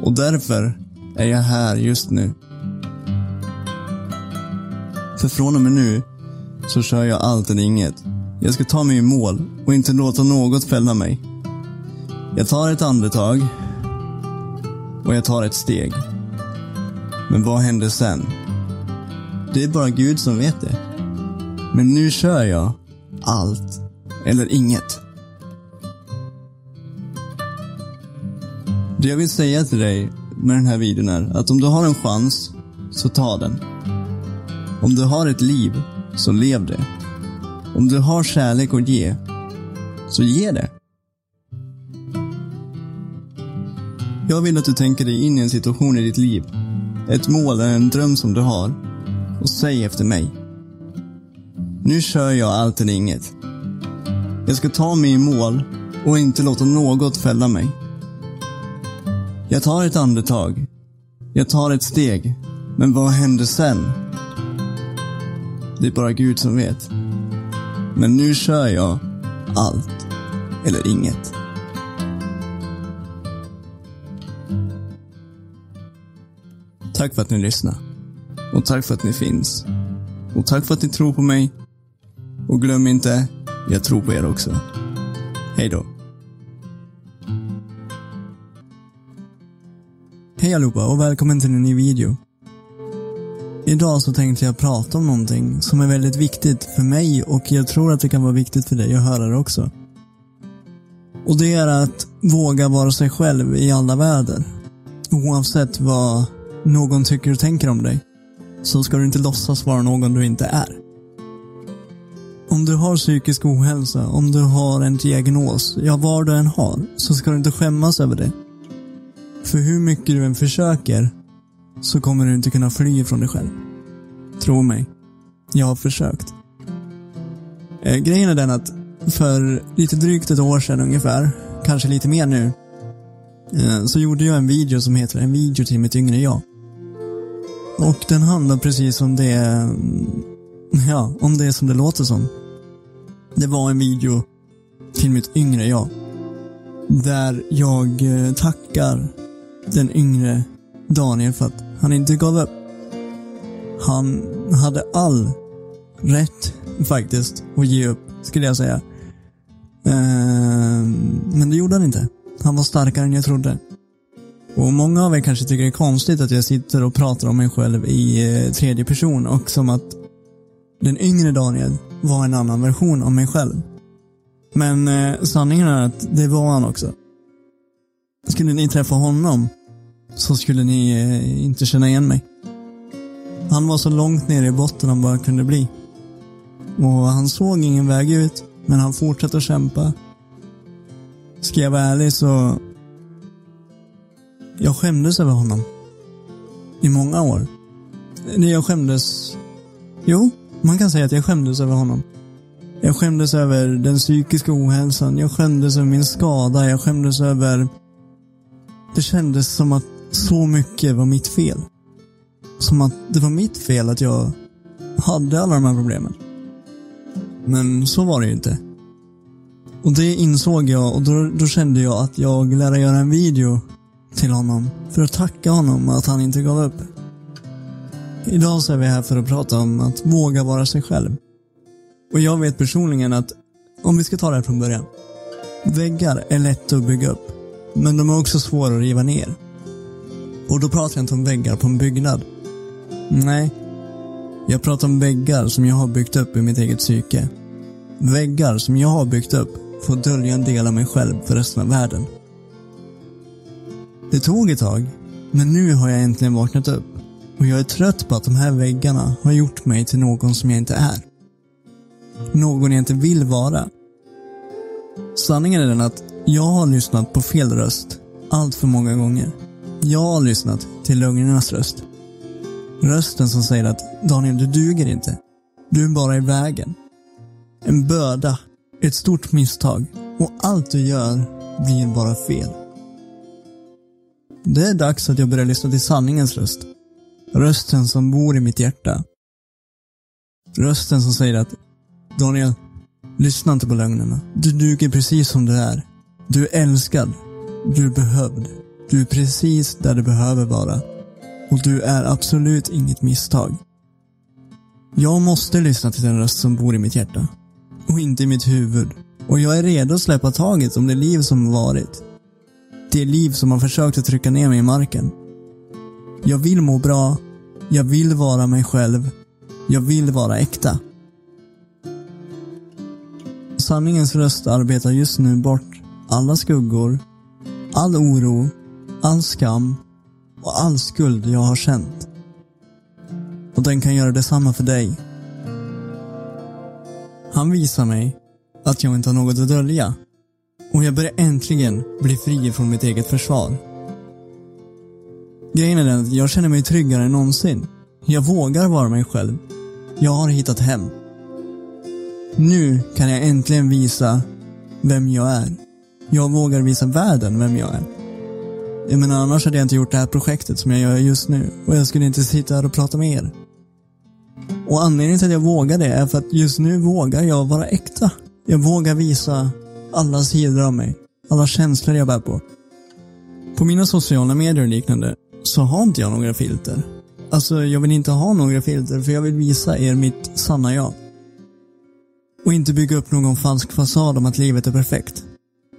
Och därför är jag här just nu. För från och med nu så kör jag allt eller inget. Jag ska ta mig i mål och inte låta något fälla mig. Jag tar ett andetag och jag tar ett steg. Men vad händer sen? Det är bara Gud som vet det. Men nu kör jag allt eller inget. Det jag vill säga till dig med den här videon är att om du har en chans, så ta den. Om du har ett liv, så lev det. Om du har kärlek att ge, så ge det. Jag vill att du tänker dig in i en situation i ditt liv. Ett mål eller en dröm som du har. Och säg efter mig. Nu kör jag allt eller inget. Jag ska ta mig i mål och inte låta något fälla mig. Jag tar ett andetag. Jag tar ett steg. Men vad händer sen? Det är bara Gud som vet. Men nu kör jag allt eller inget. Tack för att ni lyssnar. Och tack för att ni finns. Och tack för att ni tror på mig. Och glöm inte, jag tror på er också. Hej då. Hej allihopa och välkommen till en ny video. Idag så tänkte jag prata om någonting som är väldigt viktigt för mig och jag tror att det kan vara viktigt för dig att höra det också. Och det är att våga vara sig själv i alla väder. Oavsett vad någon tycker och tänker om dig, så ska du inte låtsas vara någon du inte är. Om du har psykisk ohälsa, om du har en diagnos, ja vad du än har, så ska du inte skämmas över det. För hur mycket du än försöker, så kommer du inte kunna fly från dig själv. Tro mig. Jag har försökt. Eh, grejen är den att för lite drygt ett år sedan ungefär, kanske lite mer nu, eh, så gjorde jag en video som heter En video till mitt yngre jag. Och den handlar precis om det, mm, ja, om det som det låter som. Det var en video till mitt yngre jag. Där jag eh, tackar den yngre Daniel för att han inte gav upp. Han hade all rätt faktiskt att ge upp, skulle jag säga. Ehm, men det gjorde han inte. Han var starkare än jag trodde. Och många av er kanske tycker det är konstigt att jag sitter och pratar om mig själv i eh, tredje person och som att den yngre Daniel var en annan version av mig själv. Men eh, sanningen är att det var han också. Skulle ni träffa honom så skulle ni eh, inte känna igen mig. Han var så långt ner i botten han bara kunde bli. Och han såg ingen väg ut, men han fortsatte att kämpa. Ska jag vara ärlig så Jag skämdes över honom. I många år. Jag skämdes... Jo, man kan säga att jag skämdes över honom. Jag skämdes över den psykiska ohälsan. Jag skämdes över min skada. Jag skämdes över... Det kändes som att så mycket var mitt fel. Som att det var mitt fel att jag hade alla de här problemen. Men så var det ju inte. Och det insåg jag och då, då kände jag att jag lärde göra en video till honom för att tacka honom att han inte gav upp. Idag så är vi här för att prata om att våga vara sig själv. Och jag vet personligen att, om vi ska ta det här från början. Väggar är lätta att bygga upp, men de är också svåra att riva ner. Och då pratar jag inte om väggar på en byggnad. Nej. Jag pratar om väggar som jag har byggt upp i mitt eget psyke. Väggar som jag har byggt upp för att dölja en del av mig själv för resten av världen. Det tog ett tag, men nu har jag äntligen vaknat upp. Och jag är trött på att de här väggarna har gjort mig till någon som jag inte är. Någon jag inte vill vara. Sanningen är den att jag har lyssnat på fel röst allt för många gånger. Jag har lyssnat till lögnernas röst. Rösten som säger att Daniel, du duger inte. Du är bara i vägen. En börda, ett stort misstag och allt du gör blir bara fel. Det är dags att jag börjar lyssna till sanningens röst. Rösten som bor i mitt hjärta. Rösten som säger att Daniel, lyssna inte på lögnerna. Du duger precis som du är. Du är älskad. Du är behövd. Du är precis där du behöver vara. Och du är absolut inget misstag. Jag måste lyssna till den röst som bor i mitt hjärta. Och inte i mitt huvud. Och jag är redo att släppa taget om det liv som varit. Det liv som har försökt att trycka ner mig i marken. Jag vill må bra. Jag vill vara mig själv. Jag vill vara äkta. Sanningens röst arbetar just nu bort alla skuggor, all oro, all skam och all skuld jag har känt. Och den kan göra detsamma för dig. Han visar mig att jag inte har något att dölja. Och jag börjar äntligen bli fri från mitt eget försvar. Grejen är den att jag känner mig tryggare än någonsin. Jag vågar vara mig själv. Jag har hittat hem. Nu kan jag äntligen visa vem jag är. Jag vågar visa världen vem jag är. Jag menar, annars hade jag inte gjort det här projektet som jag gör just nu. Och jag skulle inte sitta här och prata med er. Och anledningen till att jag vågar det är för att just nu vågar jag vara äkta. Jag vågar visa alla sidor av mig. Alla känslor jag bär på. På mina sociala medier och liknande så har inte jag några filter. Alltså, jag vill inte ha några filter för jag vill visa er mitt sanna jag. Och inte bygga upp någon falsk fasad om att livet är perfekt.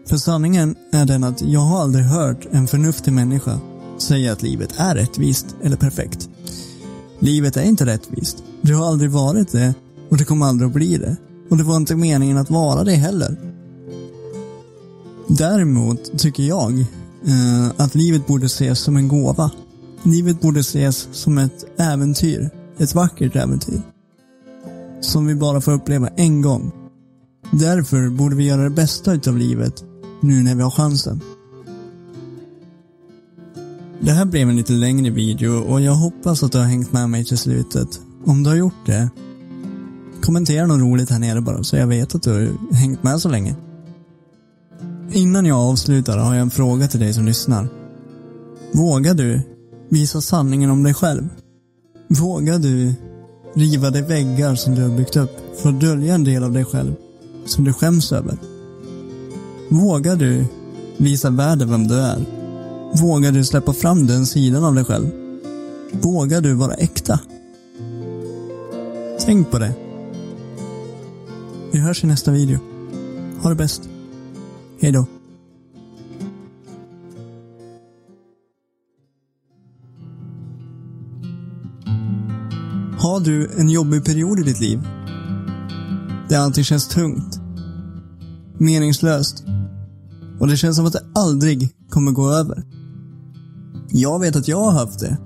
För sanningen är den att jag har aldrig hört en förnuftig människa säga att livet är rättvist eller perfekt. Livet är inte rättvist. Det har aldrig varit det och det kommer aldrig att bli det. Och det var inte meningen att vara det heller. Däremot tycker jag eh, att livet borde ses som en gåva. Livet borde ses som ett äventyr. Ett vackert äventyr. Som vi bara får uppleva en gång. Därför borde vi göra det bästa utav livet nu när vi har chansen. Det här blev en lite längre video och jag hoppas att du har hängt med mig till slutet. Om du har gjort det, kommentera något roligt här nere bara så jag vet att du har hängt med så länge. Innan jag avslutar har jag en fråga till dig som lyssnar. Vågar du visa sanningen om dig själv? Vågar du riva de väggar som du har byggt upp för att dölja en del av dig själv som du skäms över? Vågar du visa världen vem du är? Vågar du släppa fram den sidan av dig själv? Vågar du vara äkta? Tänk på det. Vi hörs i nästa video. Ha det bäst. Hej då. Har du en jobbig period i ditt liv? Där allting känns tungt, meningslöst och det känns som att det aldrig kommer gå över. Jag vet att jag har haft det.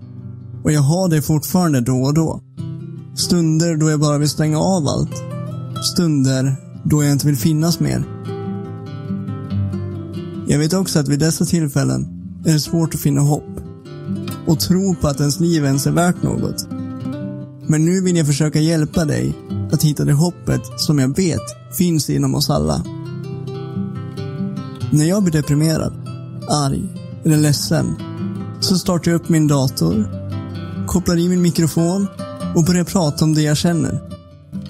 Och jag har det fortfarande då och då. Stunder då jag bara vill stänga av allt. Stunder då jag inte vill finnas mer. Jag vet också att vid dessa tillfällen är det svårt att finna hopp och tro på att ens liv ens är värt något. Men nu vill jag försöka hjälpa dig att hitta det hoppet som jag vet finns inom oss alla. När jag blir deprimerad, arg eller ledsen så startar jag upp min dator, kopplar i min mikrofon och börjar prata om det jag känner.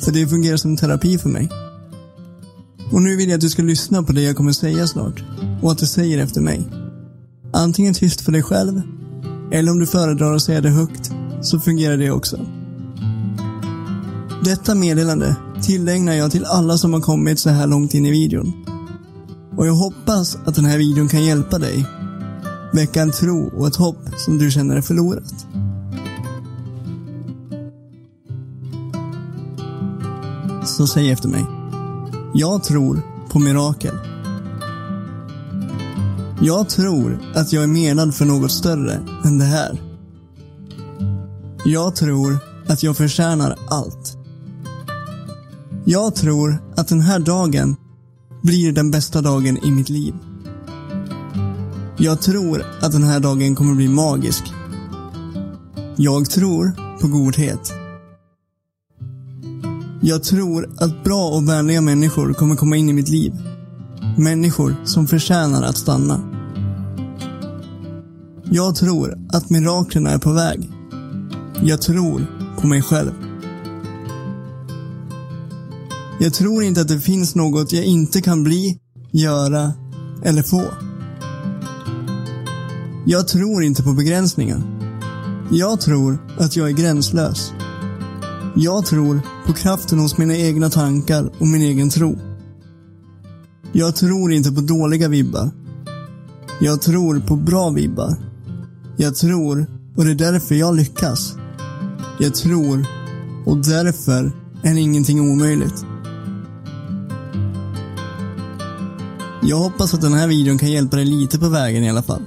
För det fungerar som terapi för mig. Och nu vill jag att du ska lyssna på det jag kommer säga snart och att du säger efter mig. Antingen tyst för dig själv eller om du föredrar att säga det högt så fungerar det också. Detta meddelande tillägnar jag till alla som har kommit så här långt in i videon. Och jag hoppas att den här videon kan hjälpa dig. Väcka en tro och ett hopp som du känner är förlorat. Så säg efter mig. Jag tror på mirakel. Jag tror att jag är menad för något större än det här. Jag tror att jag förtjänar allt. Jag tror att den här dagen blir den bästa dagen i mitt liv. Jag tror att den här dagen kommer bli magisk. Jag tror på godhet. Jag tror att bra och vänliga människor kommer komma in i mitt liv. Människor som förtjänar att stanna. Jag tror att miraklerna är på väg. Jag tror på mig själv. Jag tror inte att det finns något jag inte kan bli, göra eller få. Jag tror inte på begränsningar. Jag tror att jag är gränslös. Jag tror på kraften hos mina egna tankar och min egen tro. Jag tror inte på dåliga vibbar. Jag tror på bra vibbar. Jag tror och det är därför jag lyckas. Jag tror och därför är ingenting omöjligt. Jag hoppas att den här videon kan hjälpa dig lite på vägen i alla fall.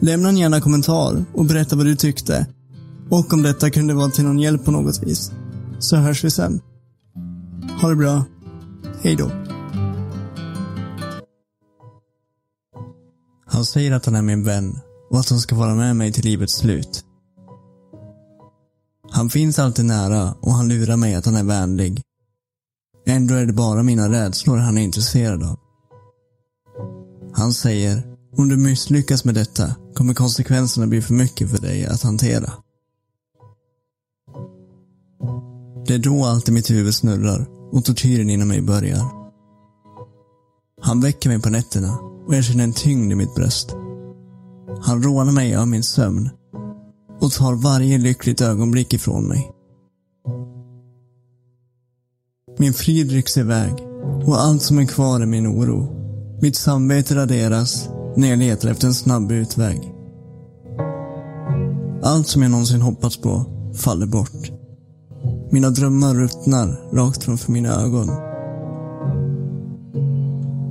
Lämna en gärna kommentar och berätta vad du tyckte. Och om detta kunde vara till någon hjälp på något vis. Så hörs vi sen. Ha det bra. Hej då. Han säger att han är min vän och att han ska vara med mig till livets slut. Han finns alltid nära och han lurar mig att han är vänlig. Ändå är det bara mina rädslor han är intresserad av. Han säger, om du misslyckas med detta kommer konsekvenserna bli för mycket för dig att hantera. Det är då allt i mitt huvud snurrar och tortyren inom mig börjar. Han väcker mig på nätterna och jag känner en tyngd i mitt bröst. Han rånar mig av min sömn och tar varje lyckligt ögonblick ifrån mig. Min frid rycks iväg och allt som är kvar är min oro. Mitt samvete raderas när jag letar efter en snabb utväg. Allt som jag någonsin hoppats på faller bort. Mina drömmar ruttnar rakt framför mina ögon.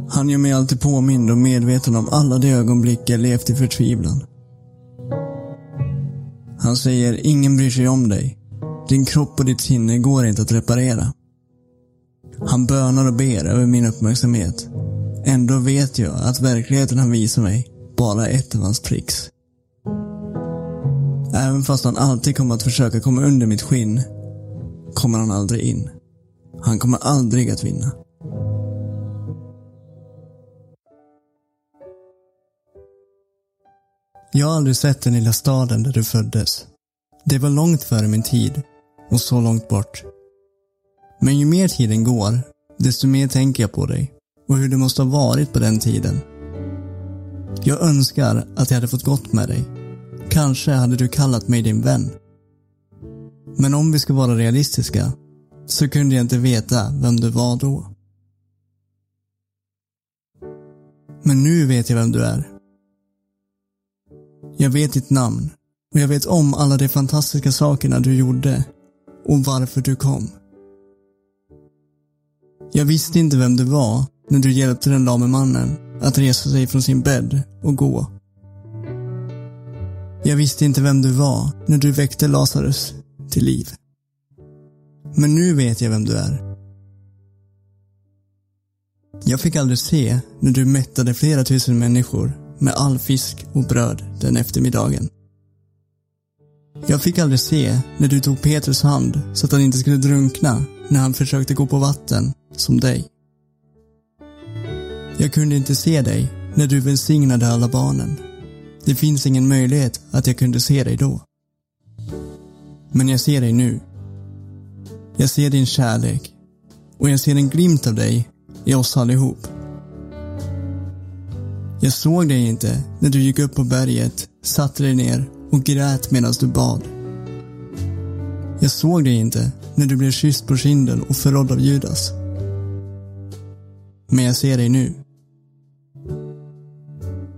Han gör mig alltid påmind och medveten om alla de ögonblick jag levt i förtvivlan. Han säger, ingen bryr sig om dig. Din kropp och ditt sinne går inte att reparera. Han bönar och ber över min uppmärksamhet. Ändå vet jag att verkligheten han visar mig bara är ett av hans tricks. Även fast han alltid kommer att försöka komma under mitt skinn kommer han aldrig in. Han kommer aldrig att vinna. Jag har aldrig sett den lilla staden där du föddes. Det var långt före min tid och så långt bort. Men ju mer tiden går, desto mer tänker jag på dig och hur det måste ha varit på den tiden. Jag önskar att jag hade fått gott med dig. Kanske hade du kallat mig din vän. Men om vi ska vara realistiska så kunde jag inte veta vem du var då. Men nu vet jag vem du är. Jag vet ditt namn och jag vet om alla de fantastiska sakerna du gjorde och varför du kom. Jag visste inte vem du var när du hjälpte den lame mannen att resa sig från sin bädd och gå. Jag visste inte vem du var när du väckte Lazarus till liv. Men nu vet jag vem du är. Jag fick aldrig se när du mättade flera tusen människor med all fisk och bröd den eftermiddagen. Jag fick aldrig se när du tog Petrus hand så att han inte skulle drunkna när han försökte gå på vatten, som dig. Jag kunde inte se dig när du välsignade alla barnen. Det finns ingen möjlighet att jag kunde se dig då. Men jag ser dig nu. Jag ser din kärlek och jag ser en glimt av dig i oss allihop. Jag såg dig inte när du gick upp på berget, satte dig ner och grät medan du bad. Jag såg dig inte när du blev kysst på kinden och förrådd av Judas. Men jag ser dig nu.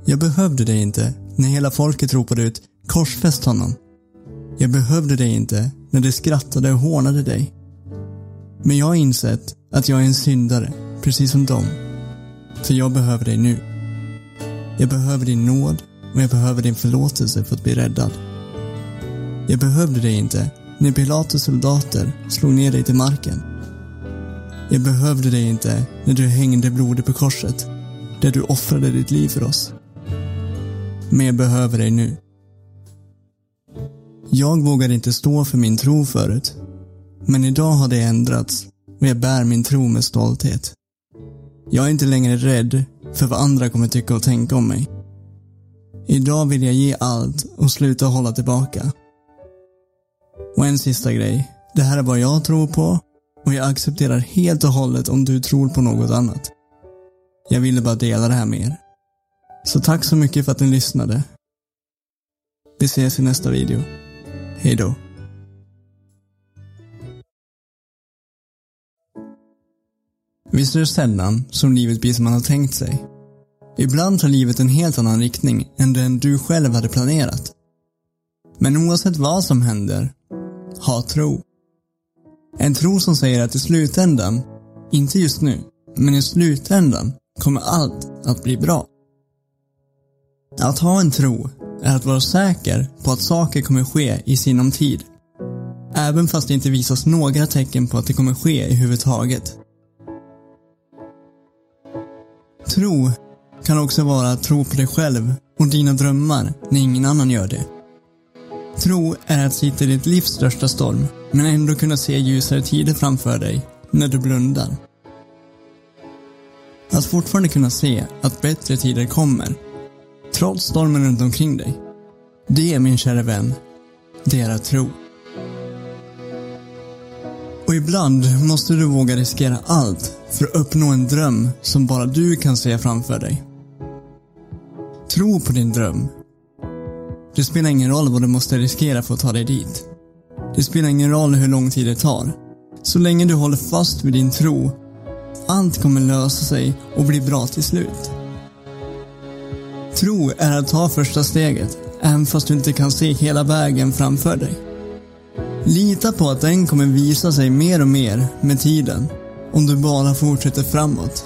Jag behövde dig inte när hela folket ropade ut korsfäst honom. Jag behövde dig inte när de skrattade och hånade dig. Men jag har insett att jag är en syndare, precis som dem. För jag behöver dig nu. Jag behöver din nåd och jag behöver din förlåtelse för att bli räddad. Jag behövde dig inte när Pilatus soldater slog ner dig till marken. Jag behövde dig inte när du hängde blodet på korset, där du offrade ditt liv för oss. Men jag behöver dig nu. Jag vågade inte stå för min tro förut, men idag har det ändrats och jag bär min tro med stolthet. Jag är inte längre rädd för vad andra kommer tycka och tänka om mig. Idag vill jag ge allt och sluta hålla tillbaka. Och en sista grej. Det här är vad jag tror på och jag accepterar helt och hållet om du tror på något annat. Jag ville bara dela det här med er. Så tack så mycket för att ni lyssnade. Vi ses i nästa video. Hejdå. Visst är det sällan som livet blir som man har tänkt sig? Ibland tar livet en helt annan riktning än den du själv hade planerat. Men oavsett vad som händer, ha tro. En tro som säger att i slutändan, inte just nu, men i slutändan kommer allt att bli bra. Att ha en tro är att vara säker på att saker kommer ske i sinom tid. Även fast det inte visas några tecken på att det kommer ske i huvud taget. Tro kan också vara att tro på dig själv och dina drömmar när ingen annan gör det. Tro är att sitta i ditt livs största storm, men ändå kunna se ljusare tider framför dig när du blundar. Att fortfarande kunna se att bättre tider kommer, trots stormen runt omkring dig. Det, min kära vän, det är att tro. Och ibland måste du våga riskera allt för att uppnå en dröm som bara du kan se framför dig. Tro på din dröm. Det spelar ingen roll vad du måste riskera för att ta dig dit. Det spelar ingen roll hur lång tid det tar. Så länge du håller fast vid din tro, allt kommer lösa sig och bli bra till slut. Tro är att ta första steget, även fast du inte kan se hela vägen framför dig. Lita på att den kommer visa sig mer och mer med tiden, om du bara fortsätter framåt.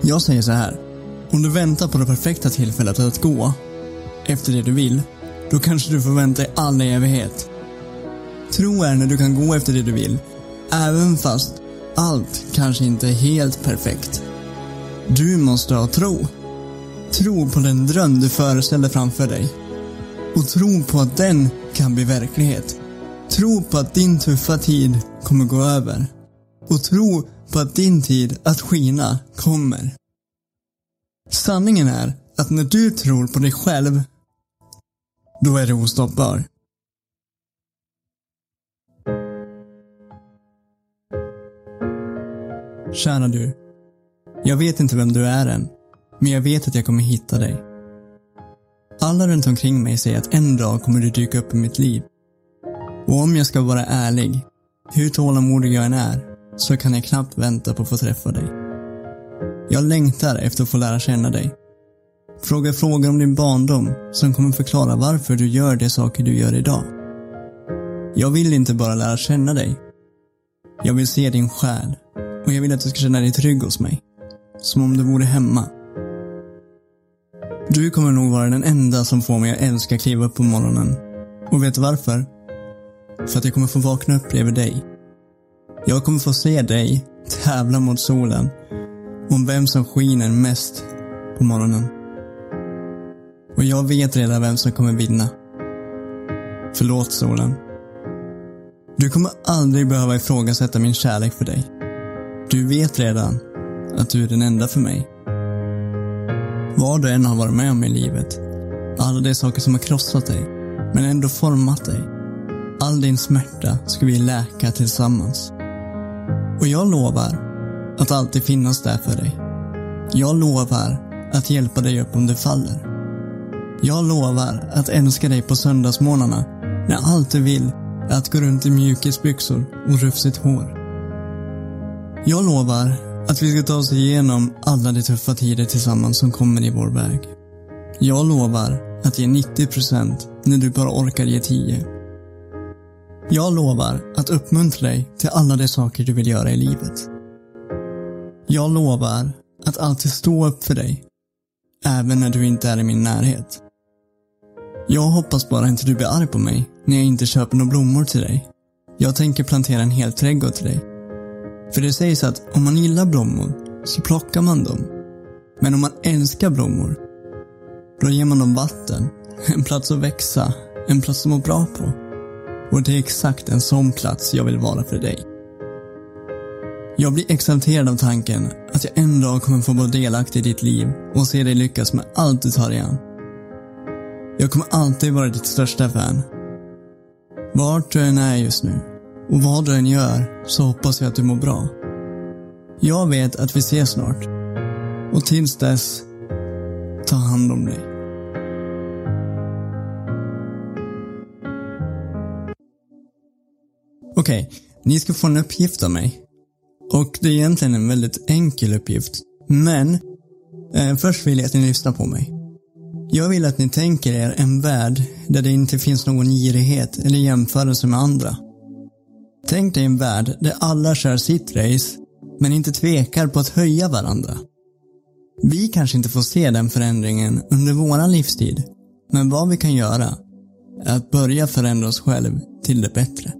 Jag säger så här. Om du väntar på det perfekta tillfället att gå efter det du vill, då kanske du får vänta i all evighet. Tro är när du kan gå efter det du vill, även fast allt kanske inte är helt perfekt. Du måste ha tro. Tro på den dröm du föreställer framför dig. Och tro på att den kan bli verklighet. Tro på att din tuffa tid kommer gå över. Och tro på att din tid att skina kommer. Sanningen är att när du tror på dig själv, då är du ostoppbar. Kära du. Jag vet inte vem du är än, men jag vet att jag kommer hitta dig. Alla runt omkring mig säger att en dag kommer du dyka upp i mitt liv. Och om jag ska vara ärlig, hur tålamodig jag än är, så kan jag knappt vänta på att få träffa dig. Jag längtar efter att få lära känna dig. Fråga frågor om din barndom som kommer förklara varför du gör de saker du gör idag. Jag vill inte bara lära känna dig. Jag vill se din själ och jag vill att du ska känna dig trygg hos mig. Som om du vore hemma. Du kommer nog vara den enda som får mig att älska att kliva upp på morgonen. Och vet du varför? För att jag kommer få vakna upp bredvid dig. Jag kommer få se dig tävla mot solen om vem som skiner mest på morgonen. Och jag vet redan vem som kommer vinna. Förlåt solen. Du kommer aldrig behöva ifrågasätta min kärlek för dig. Du vet redan att du är den enda för mig. Vad du än har varit med om i livet, alla de saker som har krossat dig, men ändå format dig. All din smärta ska vi läka tillsammans. Och jag lovar att alltid finnas där för dig. Jag lovar att hjälpa dig upp om du faller. Jag lovar att älska dig på söndagsmorgnarna när allt du vill är att gå runt i mjukisbyxor och rufsigt hår. Jag lovar att vi ska ta oss igenom alla de tuffa tider tillsammans som kommer i vår väg. Jag lovar att ge 90% när du bara orkar ge 10. Jag lovar att uppmuntra dig till alla de saker du vill göra i livet. Jag lovar att alltid stå upp för dig, även när du inte är i min närhet. Jag hoppas bara inte du blir arg på mig när jag inte köper några blommor till dig. Jag tänker plantera en hel trädgård till dig. För det sägs att om man gillar blommor så plockar man dem. Men om man älskar blommor, då ger man dem vatten, en plats att växa, en plats att må bra på. Och det är exakt en sån plats jag vill vara för dig. Jag blir exalterad av tanken att jag en dag kommer få vara delaktig i ditt liv och se dig lyckas med allt du tar dig an. Jag kommer alltid vara ditt största fan. Vart du än är just nu och vad du än gör så hoppas jag att du mår bra. Jag vet att vi ses snart. Och tills dess, ta hand om dig. Okej, okay, ni ska få en uppgift av mig. Och det är egentligen en väldigt enkel uppgift. Men, eh, först vill jag att ni lyssnar på mig. Jag vill att ni tänker er en värld där det inte finns någon girighet eller jämförelse med andra. Tänk dig en värld där alla kör sitt race, men inte tvekar på att höja varandra. Vi kanske inte får se den förändringen under våran livstid, men vad vi kan göra är att börja förändra oss själv till det bättre.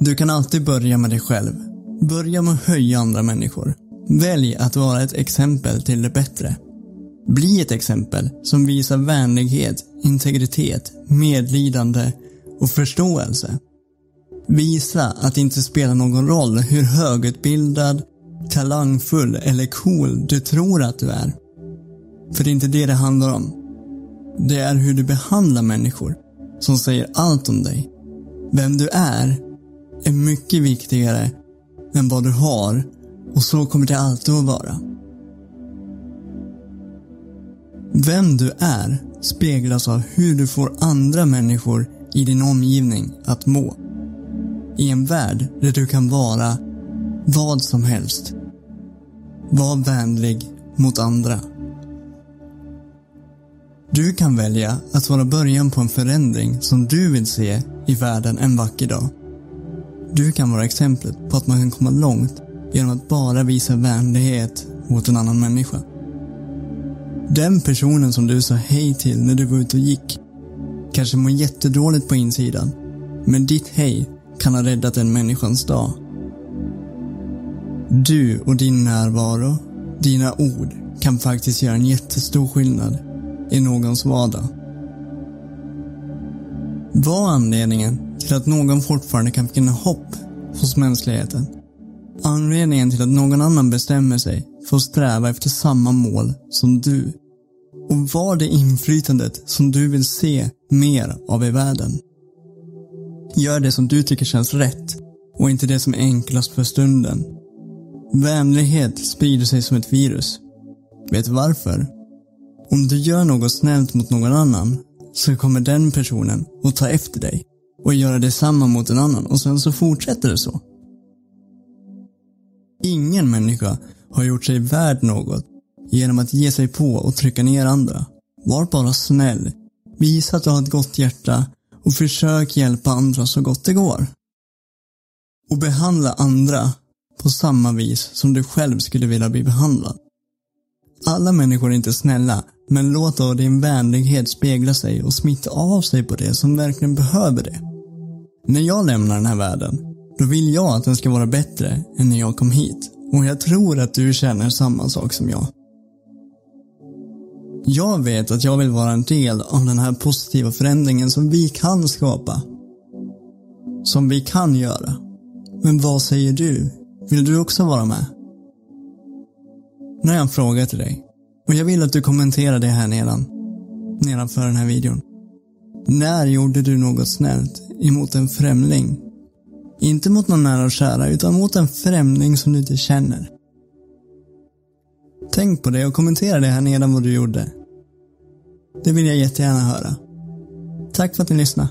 Du kan alltid börja med dig själv. Börja med att höja andra människor. Välj att vara ett exempel till det bättre. Bli ett exempel som visar vänlighet, integritet, medlidande och förståelse. Visa att det inte spelar någon roll hur högutbildad, talangfull eller cool du tror att du är. För det är inte det det handlar om. Det är hur du behandlar människor som säger allt om dig. Vem du är är mycket viktigare än vad du har och så kommer det alltid att vara. Vem du är speglas av hur du får andra människor i din omgivning att må. I en värld där du kan vara vad som helst. Var vänlig mot andra. Du kan välja att vara början på en förändring som du vill se i världen en vacker dag. Du kan vara exemplet på att man kan komma långt genom att bara visa vänlighet mot en annan människa. Den personen som du sa hej till när du var ute och gick kanske mår jättedåligt på insidan. Men ditt hej kan ha räddat en människans dag. Du och din närvaro, dina ord, kan faktiskt göra en jättestor skillnad i någons vardag. Vad anledningen till att någon fortfarande kan finna hopp hos mänskligheten? Anledningen till att någon annan bestämmer sig för att sträva efter samma mål som du? Och var det inflytandet som du vill se mer av i världen? Gör det som du tycker känns rätt och inte det som är enklast för stunden. Vänlighet sprider sig som ett virus. Vet du varför? Om du gör något snällt mot någon annan så kommer den personen att ta efter dig och göra detsamma mot en annan och sen så fortsätter det så. Ingen människa har gjort sig värd något genom att ge sig på och trycka ner andra. Var bara snäll. Visa att du har ett gott hjärta och försök hjälpa andra så gott det går. Och behandla andra på samma vis som du själv skulle vilja bli behandlad. Alla människor är inte snälla, men låt då din vänlighet spegla sig och smitta av sig på det som verkligen behöver det. När jag lämnar den här världen, då vill jag att den ska vara bättre än när jag kom hit. Och jag tror att du känner samma sak som jag. Jag vet att jag vill vara en del av den här positiva förändringen som vi kan skapa. Som vi kan göra. Men vad säger du? Vill du också vara med? Nu har jag en fråga till dig. Och jag vill att du kommenterar det här nedan. Nedanför den här videon. När gjorde du något snällt emot en främling? Inte mot någon nära och kära, utan mot en främling som du inte känner. Tänk på det och kommentera det här nedan vad du gjorde. Det vill jag jättegärna höra. Tack för att ni lyssnade.